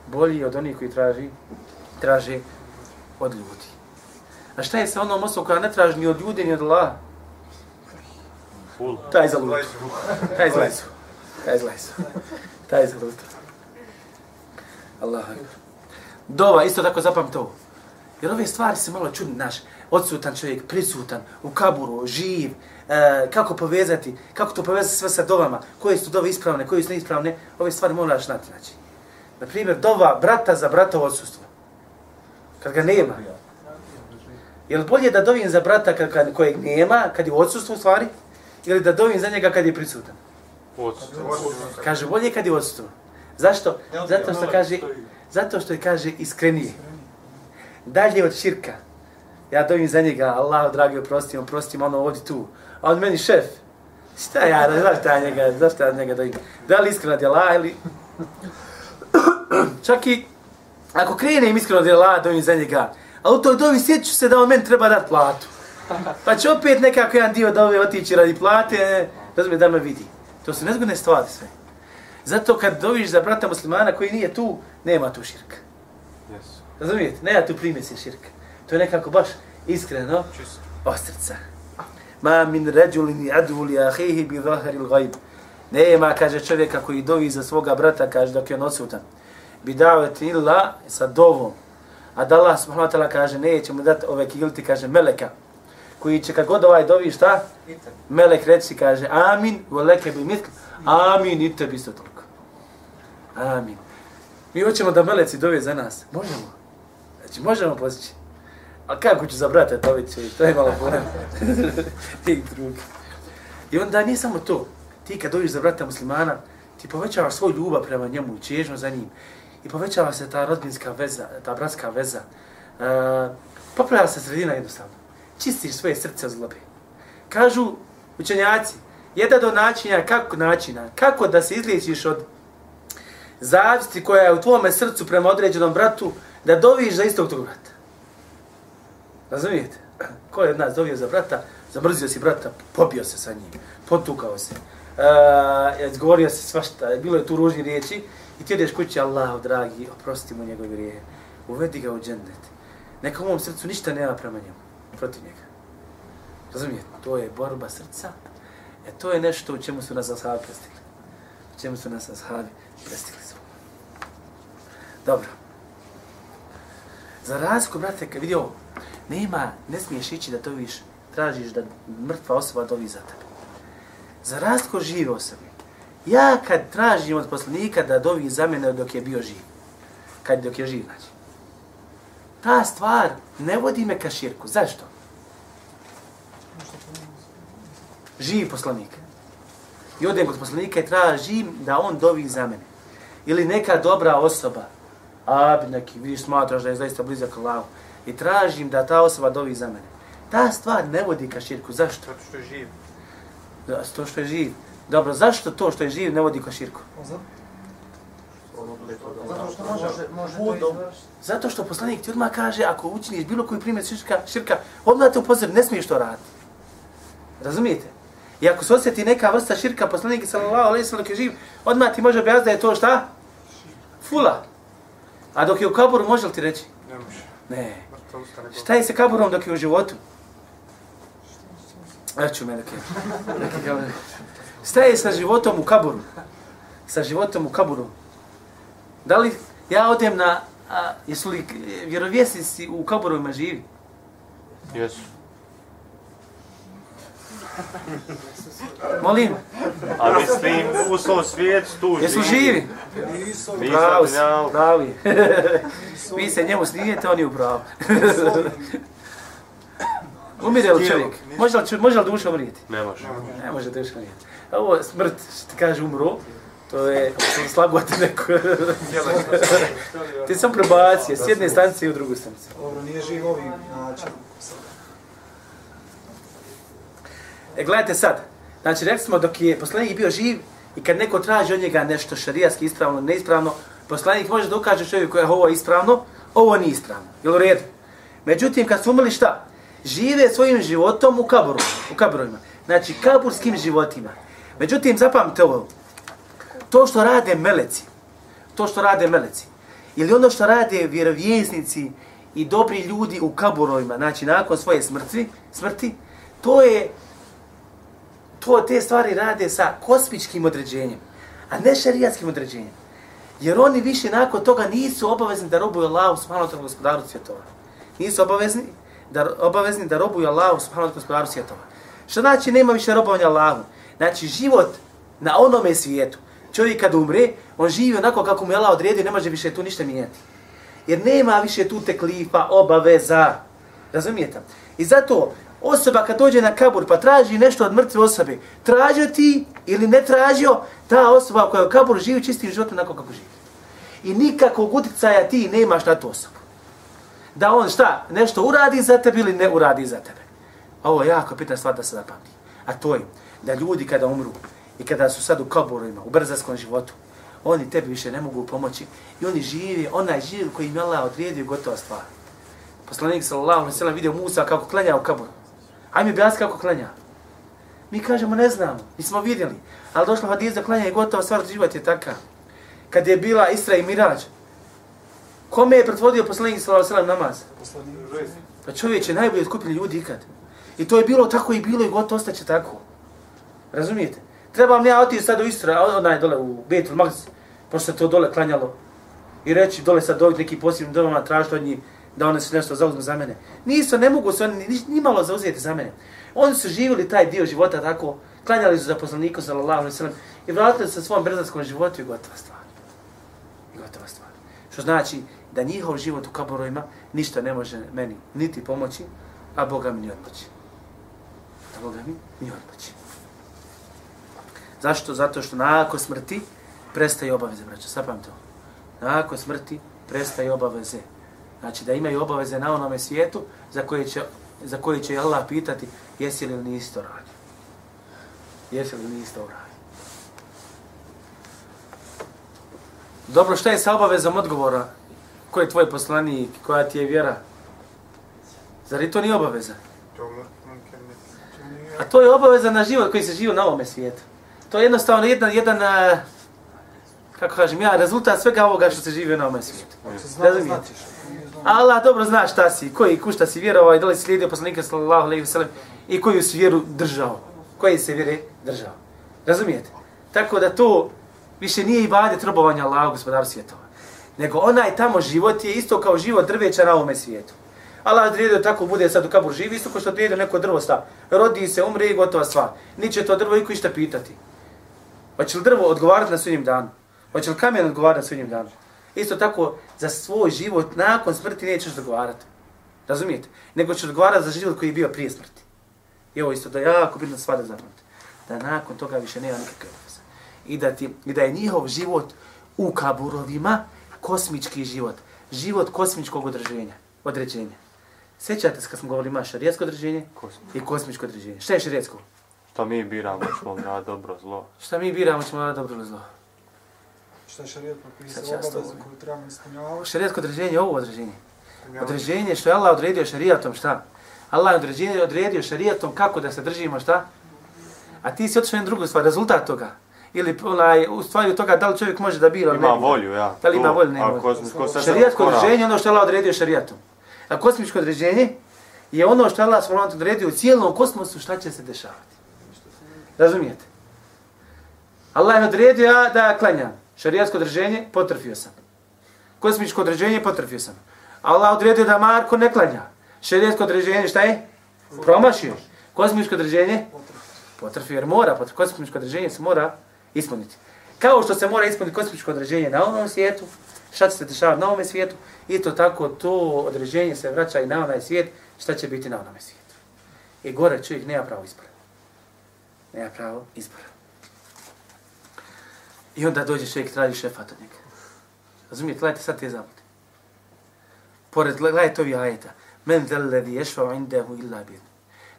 bolji od onih koji traži, traži od ljudi. A šta je sa onom osobom koja ne traži ni od ljudi, ni od Allaha? Taj za lutu. Taj za lutu. Kaj za lutu. Taj za Allahu akbar. Dova, isto tako zapamte ovo. Jer ove stvari se malo čudne, naš, odsutan čovjek, prisutan, u kaburu, živ, e, kako povezati, kako to povezati sve sa dovama, koje su dove ispravne, koje su neispravne, ove stvari moraš znati, znači. Na primjer, dova brata za bratovo odsustvu. Kad ga nema. Je li bolje da dovim za brata kad, kad, kojeg nema, kad je u odsustvu stvari, ili da dovim za njega kad je prisutan? Kaže, bolje kad je u odsustvu. Zašto? Zato što kaže, zato što je kaže iskrenije. Dalje od širka. Ja dovim za njega, Allah, dragi, oprosti, oprosti, ono ovdje tu. A on meni šef. Šta ja, zašto ja njega, zašto ja njega dovim? Da li iskreno djela ili... Čak i ako krenem iskreno djela, dovim za njega. A u toj dovi sjeću se da on meni treba dati platu. Pa će opet nekako jedan dio dove otići radi plate, razumije da me vidi. To su nezgodne stvari sve. Zato kad doviš za brata muslimana koji nije tu, nema tu širka. Yes. Razumijete? Nema tu primjesi širka. To je nekako baš iskreno, od srca. Ma min ređulini advuli ahihi bi zahari l'gajb. Nema, kaže čovjeka koji dovi za svoga brata, kaže dok je on odsutan. Bi davati illa sa dovom. A da Allah subhanahu wa ta'ala kaže, neće mu dati ove kilti, kaže meleka. Koji će kad god ovaj dovi šta? Melek reci kaže, amin, voleke bi mitl, amin, i tebi isto toliko. Amin. Mi hoćemo da meleci dovi za nas. Možemo. Znači, možemo postići. A kako ću za brata dobiti? To je malo problem. Ti drugi. I onda nije samo to. Ti kad dođeš za brata muslimana, ti povećavaš svoj ljubav prema njemu i čežno za njim. I povećava se ta rodbinska veza, ta bratska veza. Uh, popravlja se sredina jednostavno. Čistiš svoje srce od zlobe. Kažu učenjaci, jedan od načina, kako načina, kako da se izliječiš od zavisti koja je u tvome srcu prema određenom bratu, da doviš za istog tog brata. Razumijete? Ko je od nas dovio za brata, zamrzio si brata, pobio se sa njim, potukao se, uh, izgovorio se svašta, bilo je tu ružni riječi, i ti ideš kući, Allahu dragi, oprosti mu njegove grije, uvedi ga u džennet. Neka u mom srcu ništa nema prema njemu, protiv njega. Razumijete? To je borba srca, e to je nešto u čemu su nas ashabi prestigli. U čemu su nas ashabi prestigli. Dobro. Za razliku, brate, kad vidi ovo, nema, ne smiješ ići da to viš, tražiš da mrtva osoba dovi za tebe. Za razliku žive osobe, ja kad tražim od poslanika da dovi za mene dok je bio živ, kad dok je živ, znači, ta stvar ne vodi me ka širku. Zašto? Živi poslanik. I odem kod poslanika i tražim da on dovi za mene. Ili neka dobra osoba, a neki, vidiš, smatraš da je zaista blizak Allahu, i tražim da ta osoba dovi za mene. Ta stvar ne vodi ka širku. Zašto? Zato što je živ. Da, to što je živ. Dobro, zašto to što je živ ne vodi ka širku? Zato što može, može to izvršiti. Zato što poslanik ti odmah kaže, ako učiniš bilo koji primjer širka, širka odmah te upozori, ne smiješ to raditi. Razumijete? I ako se osjeti neka vrsta širka, poslanik sallallahu alaihi sallam je živ, odmah ti može objasniti da je to šta? Fula. A dok je u kaburu, može li ti reći? Ne može. Ne. Šta je sa kaburom dok je u životu? Ja ću me neke. Šta je sa životom u kaburu? Sa životom u kaburu. Da li ja odem na... A, jesu li vjerovjesnici u kaburovima živi? Jesu. Molim, A mislim, u svom svijetu tu jesu živi? Nisu, Pravi, pravi. Vi se njemu snijete, on je u pravu. Umire li čovjek? Može li, može li duša umrijeti? Ne može. Ne može duša umrijeti. Ovo smrt, što ti kaže umro, to je slagoti neko. ti sam prebacio s jedne stanice u drugu stanicu. Dobro, nije živ ovim načinom. E, gledajte sad. Znači, rekli smo dok je poslanik bio živ i kad neko traži od njega nešto šarijaski ispravno, neispravno, poslanik može da ukaže čovjeku je ovo ispravno, ovo nije ispravno. Jel u redu? Međutim, kad su umrli šta? Žive svojim životom u kaboru, u kaborovima. Znači, kaburskim životima. Međutim, zapamte ovo. To što rade meleci, to što rade meleci, ili ono što rade vjerovjesnici i dobri ljudi u kaburovima, znači nakon svoje smrti, smrti, to je to te stvari rade sa kosmičkim određenjem, a ne šarijatskim određenjem. Jer oni više nakon toga nisu obavezni da robuju Allahu subhanahu wa ta'ala gospodaru svjetova. Nisu obavezni da, obavezni da robuju Allahu subhanahu wa ta'ala gospodaru svjetova. Što znači nema više robovanja Allahu? Znači život na onome svijetu, čovjek kad umre, on živi onako kako mu je Allah odredio, ne može više tu ništa mijenjati. Jer nema više tu teklifa, obaveza. Razumijete? I zato osoba kad dođe na kabur pa traži nešto od mrtve osobe, tražio ti ili ne tražio, ta osoba koja je u kaburu živi čistim životom onako kako živi. I nikakvog utjecaja ti nemaš na tu osobu. Da on šta, nešto uradi za tebe ili ne uradi za tebe. Ovo je jako pitna stvar da se zapamti. A to je da ljudi kada umru i kada su sad u kaburima, u brzarskom životu, oni tebi više ne mogu pomoći i oni žive, onaj živ koji im je Allah odredio gotova stvar. Poslanik sallallahu alejhi ve sellem vidio Musa kako klanja u kaburu. Ajme objasni kako klanja. Mi kažemo ne znamo, nismo vidjeli. Ali došlo hadis da klanja i gotova stvar, život je takav. Kad je bila Isra i Mirađ, kome je pretvodio poslanik sallallahu alejhi ve sellem namaz? Pa čovjek je najbolje skupili ljudi ikad. I to je bilo tako i bilo i gotovo ostaće tako. Razumijete? Trebam ja otići sad u Isra, onaj dole u Betul Magz, pošto se to dole klanjalo. I reći dole sad doći neki posljednim domama, tražiti od njih da one se nešto zauzmu za mene. Nisu, ne mogu se oni ni, ni malo zauzeti za mene. Oni su živjeli taj dio života tako, klanjali su za poslaniku, sallallahu alaihi sallam, i vratili se svom brzarskom životu i gotova stvar. I gotova stvar. Što znači da njihov život u kaborojima ništa ne može meni niti pomoći, a Boga mi ni odmoći. A Boga mi ni odmoći. Zašto? Zato što nakon smrti prestaje obaveze, braćo. Sapam to. Nakon smrti prestaje obaveze. Znači da imaju obaveze na onome svijetu za koje će, za koje će Allah pitati jesi li nisi to radio. Jesi li nisi to radio. Dobro, šta je sa obavezom odgovora? Ko je tvoj poslanik? Koja ti je vjera? Zar i to nije obaveza? A to je obaveza na život koji se živi na ovome svijetu. To je jednostavno jedan, jedan uh, kako kažem ja, rezultat svega ovoga što se živi na ovome svijetu. Razumijete? Allah dobro zna šta si, koji kušta si vjerovao i da li si slijedio poslanika sallallahu alejhi ve sellem i koju si vjeru držao. Koji se vjere držao. Razumijete? Tako da to više nije ibadet robovanja Allahu gospodaru svjetova. Nego onaj tamo život je isto kao život drveća na ovome svijetu. Allah odredio tako bude sad u kabur živi, isto kao što odredio neko drvo sta. Rodi se, umre i gotova stvar. Niće to drvo iko išta pitati. Hoće li drvo odgovarati na sudnjem danu? Hoće li kamen odgovarati na sudnjem danu? Isto tako, za svoj život nakon smrti nećeš odgovarati. Razumijete? Nego ćeš odgovarati za život koji je bio prije smrti. I ovo isto da je jako bitno stvar da zapamte. Da nakon toga više nema nikakve obaveze. I da, ti, I da je njihov život u kaburovima kosmički život. Život kosmičkog određenja. određenja. Sjećate se kad smo govorili ima šarijetsko određenje Kosmičko. i kosmičko određenje. Šta je šarijetsko? Šta mi biramo, ćemo na dobro, zlo. Šta mi biramo ćemo na dobro ili zlo? Šta je šarijet propisao obavezu koju trebamo ispunjavati? Šarijetsko određenje je ovo određenje. Određenje što je Allah odredio šarijatom šta? Allah je određenje odredio šarijatom kako da se držimo šta? A ti si otišao jednu drugu stvar, rezultat toga. Ili onaj, u stvari od toga da li čovjek može da bira ili ne Ima bira. volju, ja. Da li ima volju, nema sad Šarijatsko korak. određenje je ono što je Allah odredio šarijatom. A kosmičko određenje je ono što je Allah odredio u cijelom kosmosu šta će se dešavati. Razumijete? Allah je odredio ja da klanjam. Šarijatsko određenje, potrfio sam. Kosmičko određenje, potrfio sam. Allah odredio da Marko ne klanja. Šarijatsko određenje šta je? Promašio. Kosmičko određenje? Potrfio jer mora, potrfio. kosmičko određenje se mora ispuniti. Kao što se mora ispuniti kosmičko određenje na ovom svijetu, šta će se dešavati na ovom svijetu, i to tako to određenje se vraća i na onaj svijet, šta će biti na onome svijetu. I gore čovjek nema pravo izbora. Nema pravo izbora. I onda dođe čovjek traži šefat od njega. Razumijete, gledajte sad te zabude. Pored, gledajte ovi ajeta. Men zel ledhi ješfao indehu illa bin.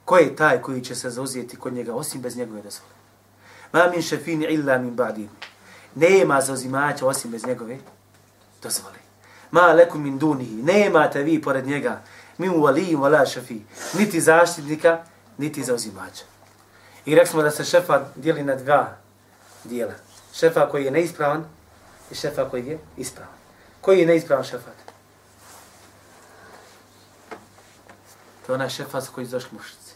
Ko je taj koji će se zauzijeti kod njega osim bez njegove dozvole? Ma min šefini illa min ba'din. Nema zauzimača osim bez njegove dozvole. Ma lekum min dunihi. Nemate vi pored njega min walijim wala šefi. Niti zaštitnika, niti zauzimača. I rekli smo da se šefa dijeli na dva dijela. Šefa koji je neispravan i šefa koji je ispravan. Koji je neispravan šefat? To je onaj šefat koji izašli mušici.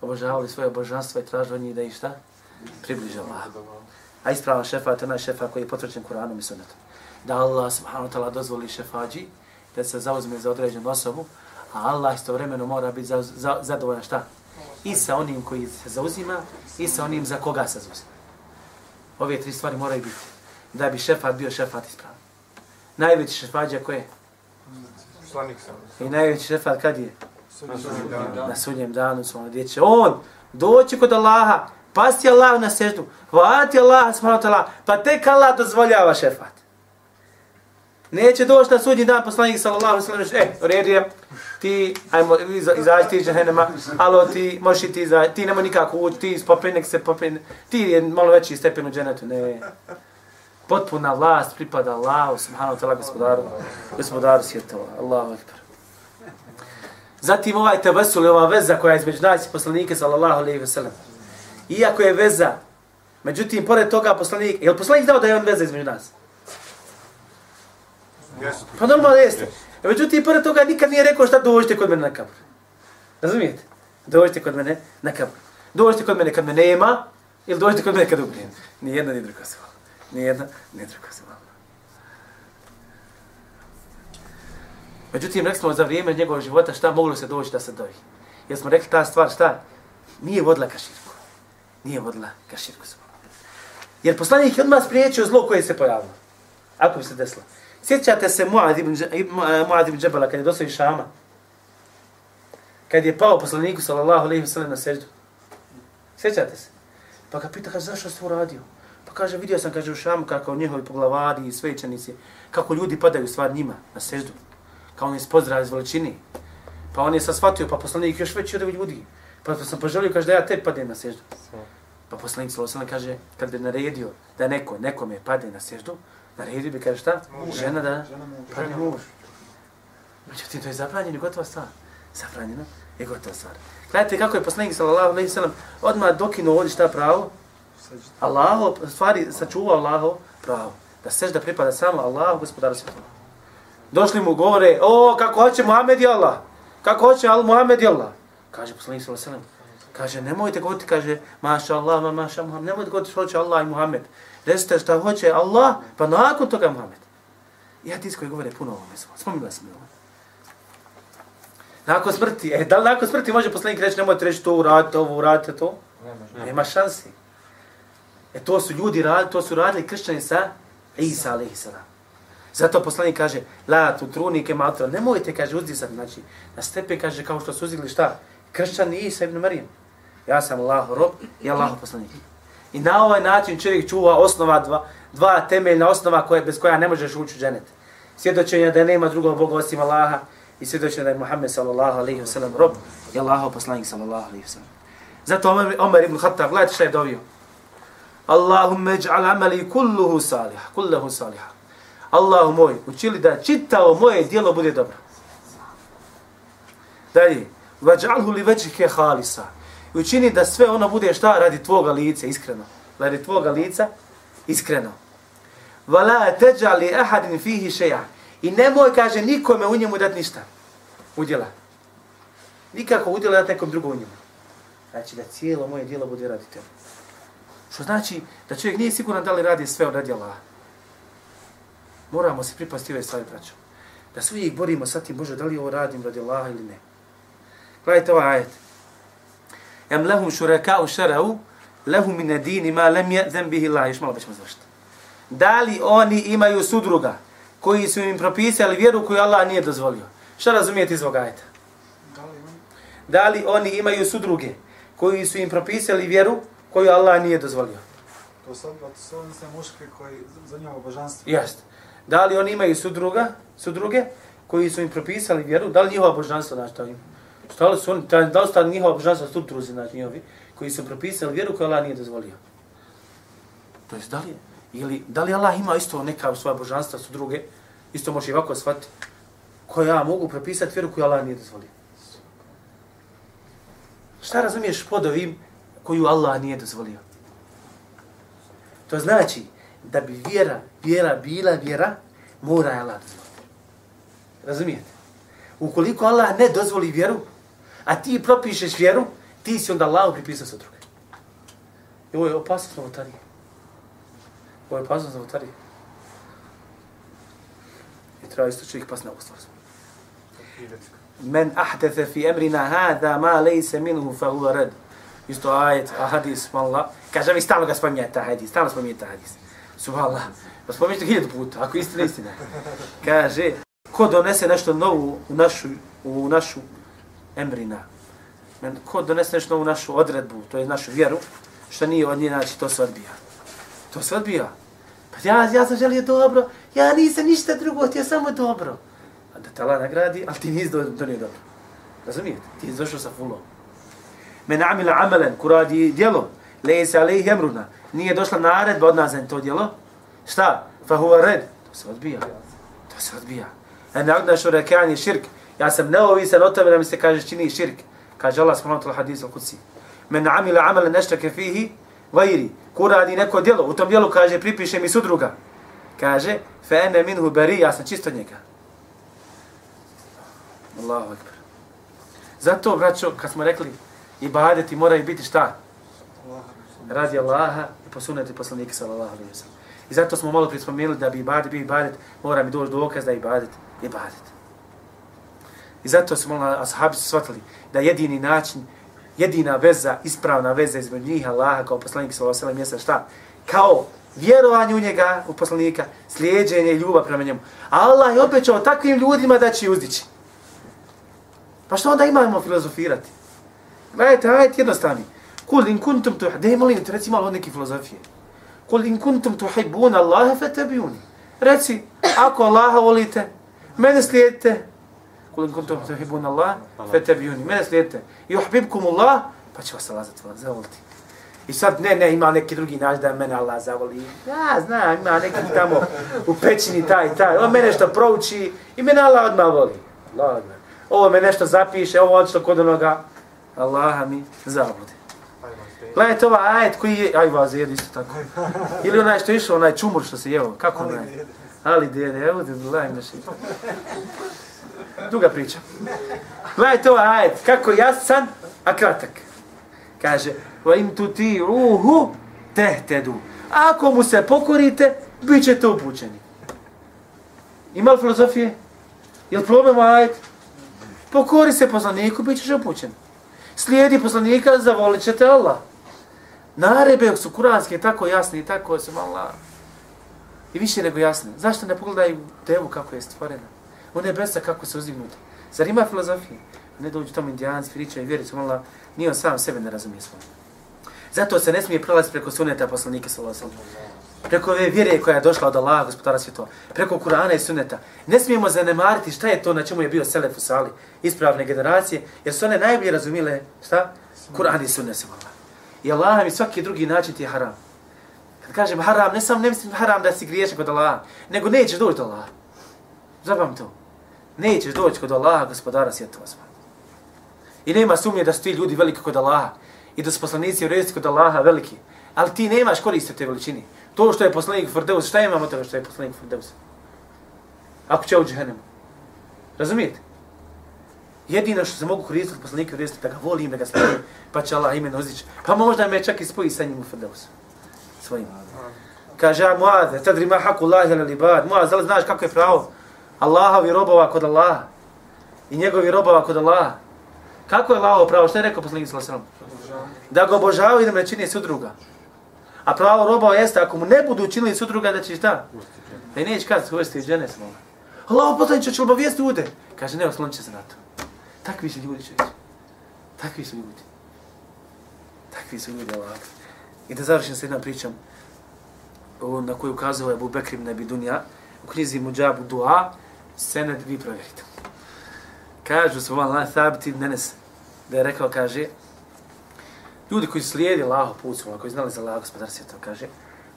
Obožavali svoje božanstvo i tražili od njih da ih šta? Približe Allah. A ispravan šefat je onaj šefat koji je potvrđen Kur'anom i sunnetom. Da Allah subhanahu wa ta'ala dozvoli šefađi da se zauzme za određenu osobu, a Allah istovremeno mora biti za, za, zadovoljan šta? I sa onim koji se zauzima i sa onim za koga se zauzima. Ove tri stvari moraju biti. Da bi šefat bio šefat ispravan. Najveći šefađa ko je? Slanik sam. I najveći šefat kad je? Na sudnjem danu. Na sudnjem danu svojom gdje će on doći kod Allaha, pasti Allah na seždu, hvatiti Allah, smrati Allah, pa tek Allah dozvoljava šefat. Neće doći na sudnji dan poslanik sallallahu alejhi ve sellem, e, u redu je, ti, ajmo, iza- izađi ti iz džehennema, alo ti, možeš ti izađi, ti nemoj nikako ući, ti spopi, nek se popen. ti je malo veći stepen u dženetu, ne. Potpuna vlast pripada Allahu, subhanahu wa ta'ala, gospodaru, gospodaru svjetova, Allahu ekber. Zatim ovaj tebesul, ova veza koja je između nas i poslanike, sallallahu alejhi ve sellem. Iako je veza, međutim, pored toga poslanik, je li poslanik znao da je on veza između nas? Jesu. Pa normalno jeste. Yes. Međutim, pored toga nikad nije rekao šta dođite kod mene na kabur. Razumijete? Dođite kod mene na kabur. Dođite kod mene kad me nema, ili dođite kod mene kad umrijem. Ni jedna, ni druga se vala. Ni jedna, ni druga se vala. Međutim, rekli smo za vrijeme njegovog života šta moglo se doći da se doji. Jer smo rekli ta stvar šta? Nije vodila ka širku. Nije vodila ka širku. Jer poslanik je odmah spriječio zlo koje se pojavilo. Ako bi se desilo. Sjećate se Muad ibn, Dž- ibn, eh, Muad ibn Džebala kad je došao iz Šama? Kad je pao poslaniku sallallahu alejhi ve sellem na seždu. Sjećate se? Pa ga pita, kaže, zašto si to uradio? Pa kaže, vidio sam, kaže, u Šamu kako njihovi poglavari i svećenici, kako ljudi padaju stvar njima na seždu. Kao oni spozdrav iz veličini. Pa on je sad shvatio, pa poslanik još veći od ovih ljudi. Pa sam poželio, kaže, da ja te padem na seždu. Pa poslanik sallallahu alejhi ve sellem kaže, kad bi naredio da neko, nekome pade na seždu, naredio bi, kaže šta? Žena da Žena mu padne muž. Međutim, to je zabranjeno i gotova stvar. Zabranjeno je gotova stvar. Gledajte kako je poslanik sallallahu alejhi ve sellem odmah dokinuo ovdje šta pravo? Allaho, stvari sačuvao Allaho pravo. Da sežda pripada samo Allahu, gospodaru svjetova. Došli mu govore, o, kako hoće Muhammed i Allah. Kako hoće Al Muhammed i Allah. Kaže poslanik sallallahu alejhi ve sellem. Kaže, nemojte govoriti, kaže, maša Allah, ma maša Muhammed. Nemojte govoriti što hoće Allah i Muhammed. Recite šta hoće Allah, pa nakon toga Muhammed. I hadis koji govore puno o ovome. Spominula sam ovo. Nakon smrti, e, da li nakon smrti može poslanik reći, nemojte reći to, uradite ovo, uradite to? Nema, Nema šansi. E to su ljudi radili, to su radili kršćani sa Isa alaihi salam. Zato poslanik kaže, la tu trunike maltra, nemojte, kaže, uzdisati, znači, na stepe, kaže, kao što su uzdigli šta? Kršćani Isa ibn Marijem. Ja sam Allah rob i Allah poslanik. I na ovaj način čovjek čuva osnova dva, dva temeljna osnova koje, bez koja ne možeš ući u dženet. Svjedočenje da nema drugog Boga osim Allaha i svjedočenje da je Muhammed sallallahu alaihi wa sallam rob i Allahov poslanik sallallahu alaihi wa sallam. Zato Omer, Omer ibn Khattab, gledajte šta je dovio. Allahumma ij'al amali kulluhu salih, kulluhu salih. Allahu moj, učili da čitao moje dijelo bude dobro. Dalje, vaj'alhu li vajhike halisa. I učini da sve ono bude šta radi tvoga lica, iskreno. Radi tvoga lica, iskreno. Vala teđali ahadin fihi šeja. I nemoj, kaže, nikome u njemu dati ništa. Udjela. Nikako udjela dati nekom drugom u njemu. Znači da cijelo moje dijelo bude radi tebe. Što znači da čovjek nije siguran da li radi sve od radjela. Moramo se pripasti ove stvari, braćo. Da se uvijek borimo sa tim, Bože, da li ovo radim radi Allaha ili ne. Gledajte ovaj ajet. Em lehum šureka'u šara'u, lehum min dini ma lem je bihi Allah. Još malo da ćemo završiti. Da li oni imaju sudruga koji su im propisali vjeru koju Allah nije dozvolio? Šta razumijete iz ovog ajeta? Da li oni imaju sudruge koji su im propisali vjeru koju Allah nije dozvolio? To su oni sve muške koji za njihovo božanstvo. Jest. Da li oni imaju sudruga, sudruge koji su im propisali vjeru? Da li njihova božanstva znači to im? Šta li su oni, ta- da li su ta njihova božanstva sudruzi znači njihovi koji su propisali vjeru koju Allah nije dozvolio? To jest, da li, ili, da li Allah ima isto neka svoja božanstva sudruge, isto može i ovako shvatiti, koje ja mogu propisati vjeru koju Allah nije dozvolio? Šta razumiješ pod ovim koju Allah nije dozvolio? To znači da bi vjera, vjera bila vjera, mora je Allah dozvoliti. Razumijete? Ukoliko Allah ne dozvoli vjeru, a ti propišeš vjeru, ti si onda Allahu pripisao sa druge. I ovo je opasnost novotarije. Ovo je opasnost novotarije. I treba isto čovjek pas na ovu stvar. Men ahdatha fi emrina hada ma lejse minhu fa huwa rad. Isto ajet, a hadis, Allah. Kaže, vi stalno ga spominjate, taj hadis, stalno spominjate taj hadis. Subhanallah. Pa spominjate hiljadu puta, ako istina, istina. Kaže, ko donese nešto novo u našu, u našu emrina, Men, ko donese nešto u našu odredbu, to je našu vjeru, što nije od nje, znači to se odbija. To se odbija. Pa ja, ja sam želio dobro, ja nisam ništa drugo, ti je samo dobro. A da te Allah nagradi, ali ti nisi do, donio dobro. Razumijete? Ti je došao sa fulom. Men amila amelen, ko radi djelo, leje se alejih emruna, nije došla naredba od nas za to djelo, šta? Fa huva red. To se odbija. To se odbija. En agnašu rekanje širk. Ja sam neovisan o tome da mi se kaže čini širk. Kaže Allah subhanahu wa ta'ala hadis al-Qudsi. Men amila amala nashtaka fihi ghairi. Ko radi neko djelo, u tom djelu kaže pripiše mi sudruga. Kaže fe ene minhu bari, ja sam čisto njega. Allahu ekber. Zato braćo, kad smo rekli ibadeti moraju biti šta? Radi Allaha i posuneti poslanika sallallahu alejhi wa sallam. I zato smo malo prispomenuli da bi ibadet bi ibadet, mora mi doći dokaz da ibadet ibadet. I zato su malo ashabi su shvatili da jedini način, jedina veza, ispravna veza između njih Allaha kao poslanik sallallahu alejhi ve jeste šta? Kao vjerovanje u njega, u poslanika, slijedženje i ljubav prema njemu. A Allah je obećao takvim ljudima da će uzdići. Pa što onda imamo filozofirati? Gledajte, ajte jednostavni. Kul in kuntum tu, Dej, molim te, reci malo od neke filozofije. Kul in kuntum tu hibbuna Allahe fe. Reci, ako Allaha volite, mene slijedite, kul in kuntum tuhibbuna Allah fattabi'uni mene slijedite yuhibbukum Allah pa će vas Allah zavoliti I sad, ne, ne, ima neki drugi način da mene Allah zavoli. Ja znam, ima neki tamo u pećini taj, taj. On mene što prouči i mene Allah odmah voli. Allah odmah. Ovo me nešto zapiše, ovo odšto kod onoga. Allah mi zavodi. Gledajte ova ajet koji je, aj vas jedu isto tako. Ili onaj što je išao, onaj čumur što se jeo, kako onaj? Ali dede, evo da gledaj naši. Duga priča. Gledajte ovaj ajet, kako jasan, a kratak. Kaže, va im tu ti ruhu tehtedu. Ako mu se pokorite, bit ćete upućeni. Ima li filozofije? Je li problem ovaj ajet? Pokori se poslaniku, bit ćeš upućen. Slijedi poslanika, zavolit ćete Allah. Narebe su kuranske tako jasne i tako su malo i više nego jasne. Zašto ne pogledaju devu kako je stvorena? U nebesa kako se uzdignuti. Zar ima filozofije? Ne dođu tamo indijanci, pričaju i vjeri su malo, nije on sam sebe ne razumije svoj. Zato se ne smije prelaziti preko suneta poslanike sallallahu Preko ove vjere koja je došla od Allaha, gospodara svjetova. Preko Kur'ana i suneta. Ne smijemo zanemariti šta je to na čemu je bio Selef u sali. Ispravne generacije. Jer su one najbolje razumile šta? Kur'an i sunet se I Allah mi svaki drugi način ti je haram. Kad kažem haram, ne sam ne mislim haram da si griješan kod Allaha. Nego nećeš doći do Allaha. Zabam to nećeš doći kod Allaha, gospodara svjetova sva. I nema sumnje da su ti ljudi veliki kod Allaha i da su poslanici u rezici kod Allaha veliki. Ali ti nemaš koriste te veličini. To što je poslanik Fordeus, šta imamo toga što je poslanik Fordeus? Ako će u džehennemu. Razumijete? Jedino što se mogu koristiti poslanika u da ga volim, da ga spojim, pa će Allah ime nozić. Pa možda me čak i spoji sa njim u Fordeus. Svojim. Kaže, Muad, tadri ma haku Allahi ala libad. Muad, znaš kako je pravo? Allahovi robova kod Allaha i njegovi robova kod Allaha. Kako je Allaho pravo? Što je rekao poslanik sallallahu alejhi ve sellem? Da ga obožavaju i da ne čini sudruga. A pravo robova jeste ako mu ne budu činili sudruga da će šta? Da i neće kazati uvesti iz žene smo. Allah poslaniče će obavijesti ude. Kaže ne, oslonit će se na to. Takvi su ljudi čeći. Takvi su ljudi. Takvi su ljudi Allah. I da završim se jednom pričom na koju ukazuje Abu Bekr ibn Abi Dunja u knjizi Mujabu Dua, sened vi provjerite. Kažu su vam Allah thabiti nenes, da je rekao, kaže, ljudi koji slijedi Allaho put svoj, koji znali za Allaho gospodar svjetov, kaže,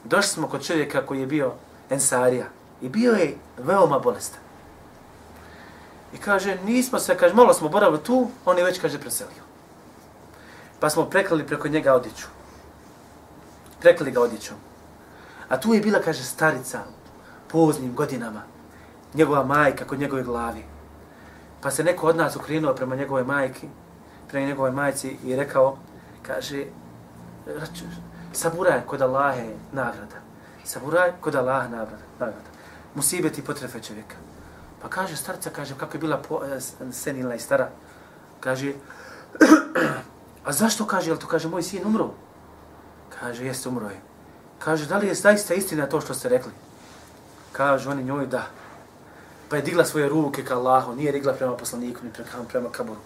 došli smo kod čovjeka koji je bio ensarija i bio je veoma bolestan. I kaže, nismo se, kaže, malo smo boravili tu, on je već, kaže, preselio. Pa smo preklali preko njega odjeću. Preklali ga odjećom. A tu je bila, kaže, starica, poznim godinama, njegova majka kod njegove glavi. Pa se neko od nas ukrinuo prema njegove majki, prema njegove majci i rekao, kaže, saburaj kod Allahe nagrada. Saburaj kod Allahe nagrada. nagrada. Musibet i potrefe čovjeka. Pa kaže starca, kaže, kako je bila po, e, senilna i stara, kaže, A zašto kaže, jel to kaže, moj sin umro? Kaže, jeste umro je. Kaže, da li je zaista istina to što ste rekli? Kaže oni njoj da. Pa je digla svoje ruke ka Allahu, nije digla prema poslaniku, ni prema, prema kaboru.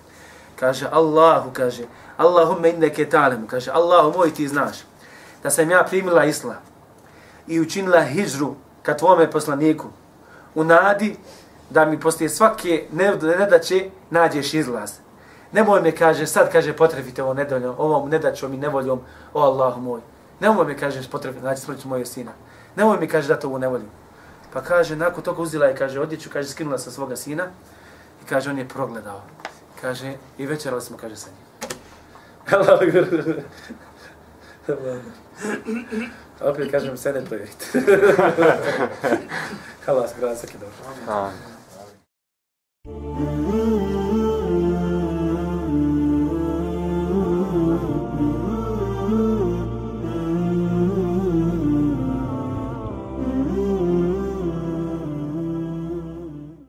Kaže, Allahu, kaže, Allahumme inneke talemu, kaže, Allahu moj ti znaš, da sam ja primila islam i učinila hijžru ka tvome poslaniku, u nadi da mi poslije svake nedaće nađeš izlaz. Nemoj me, kaže, sad, kaže, potrebite ovo nedoljom, ovom nedaćom i nevoljom, o Allahu moj. Nemoj me, kaže, potrebite, znači smrću moje sina. Nemoj mi, kaže, da to u nevolju. Pa kaže, nakon toga uzela je, kaže, odjeću, kaže, skinula sa svoga sina i kaže, on je progledao. Kaže, i večerali smo, kaže, sa njim. Opet kažem, sede to je. Halas, grasak je dobro.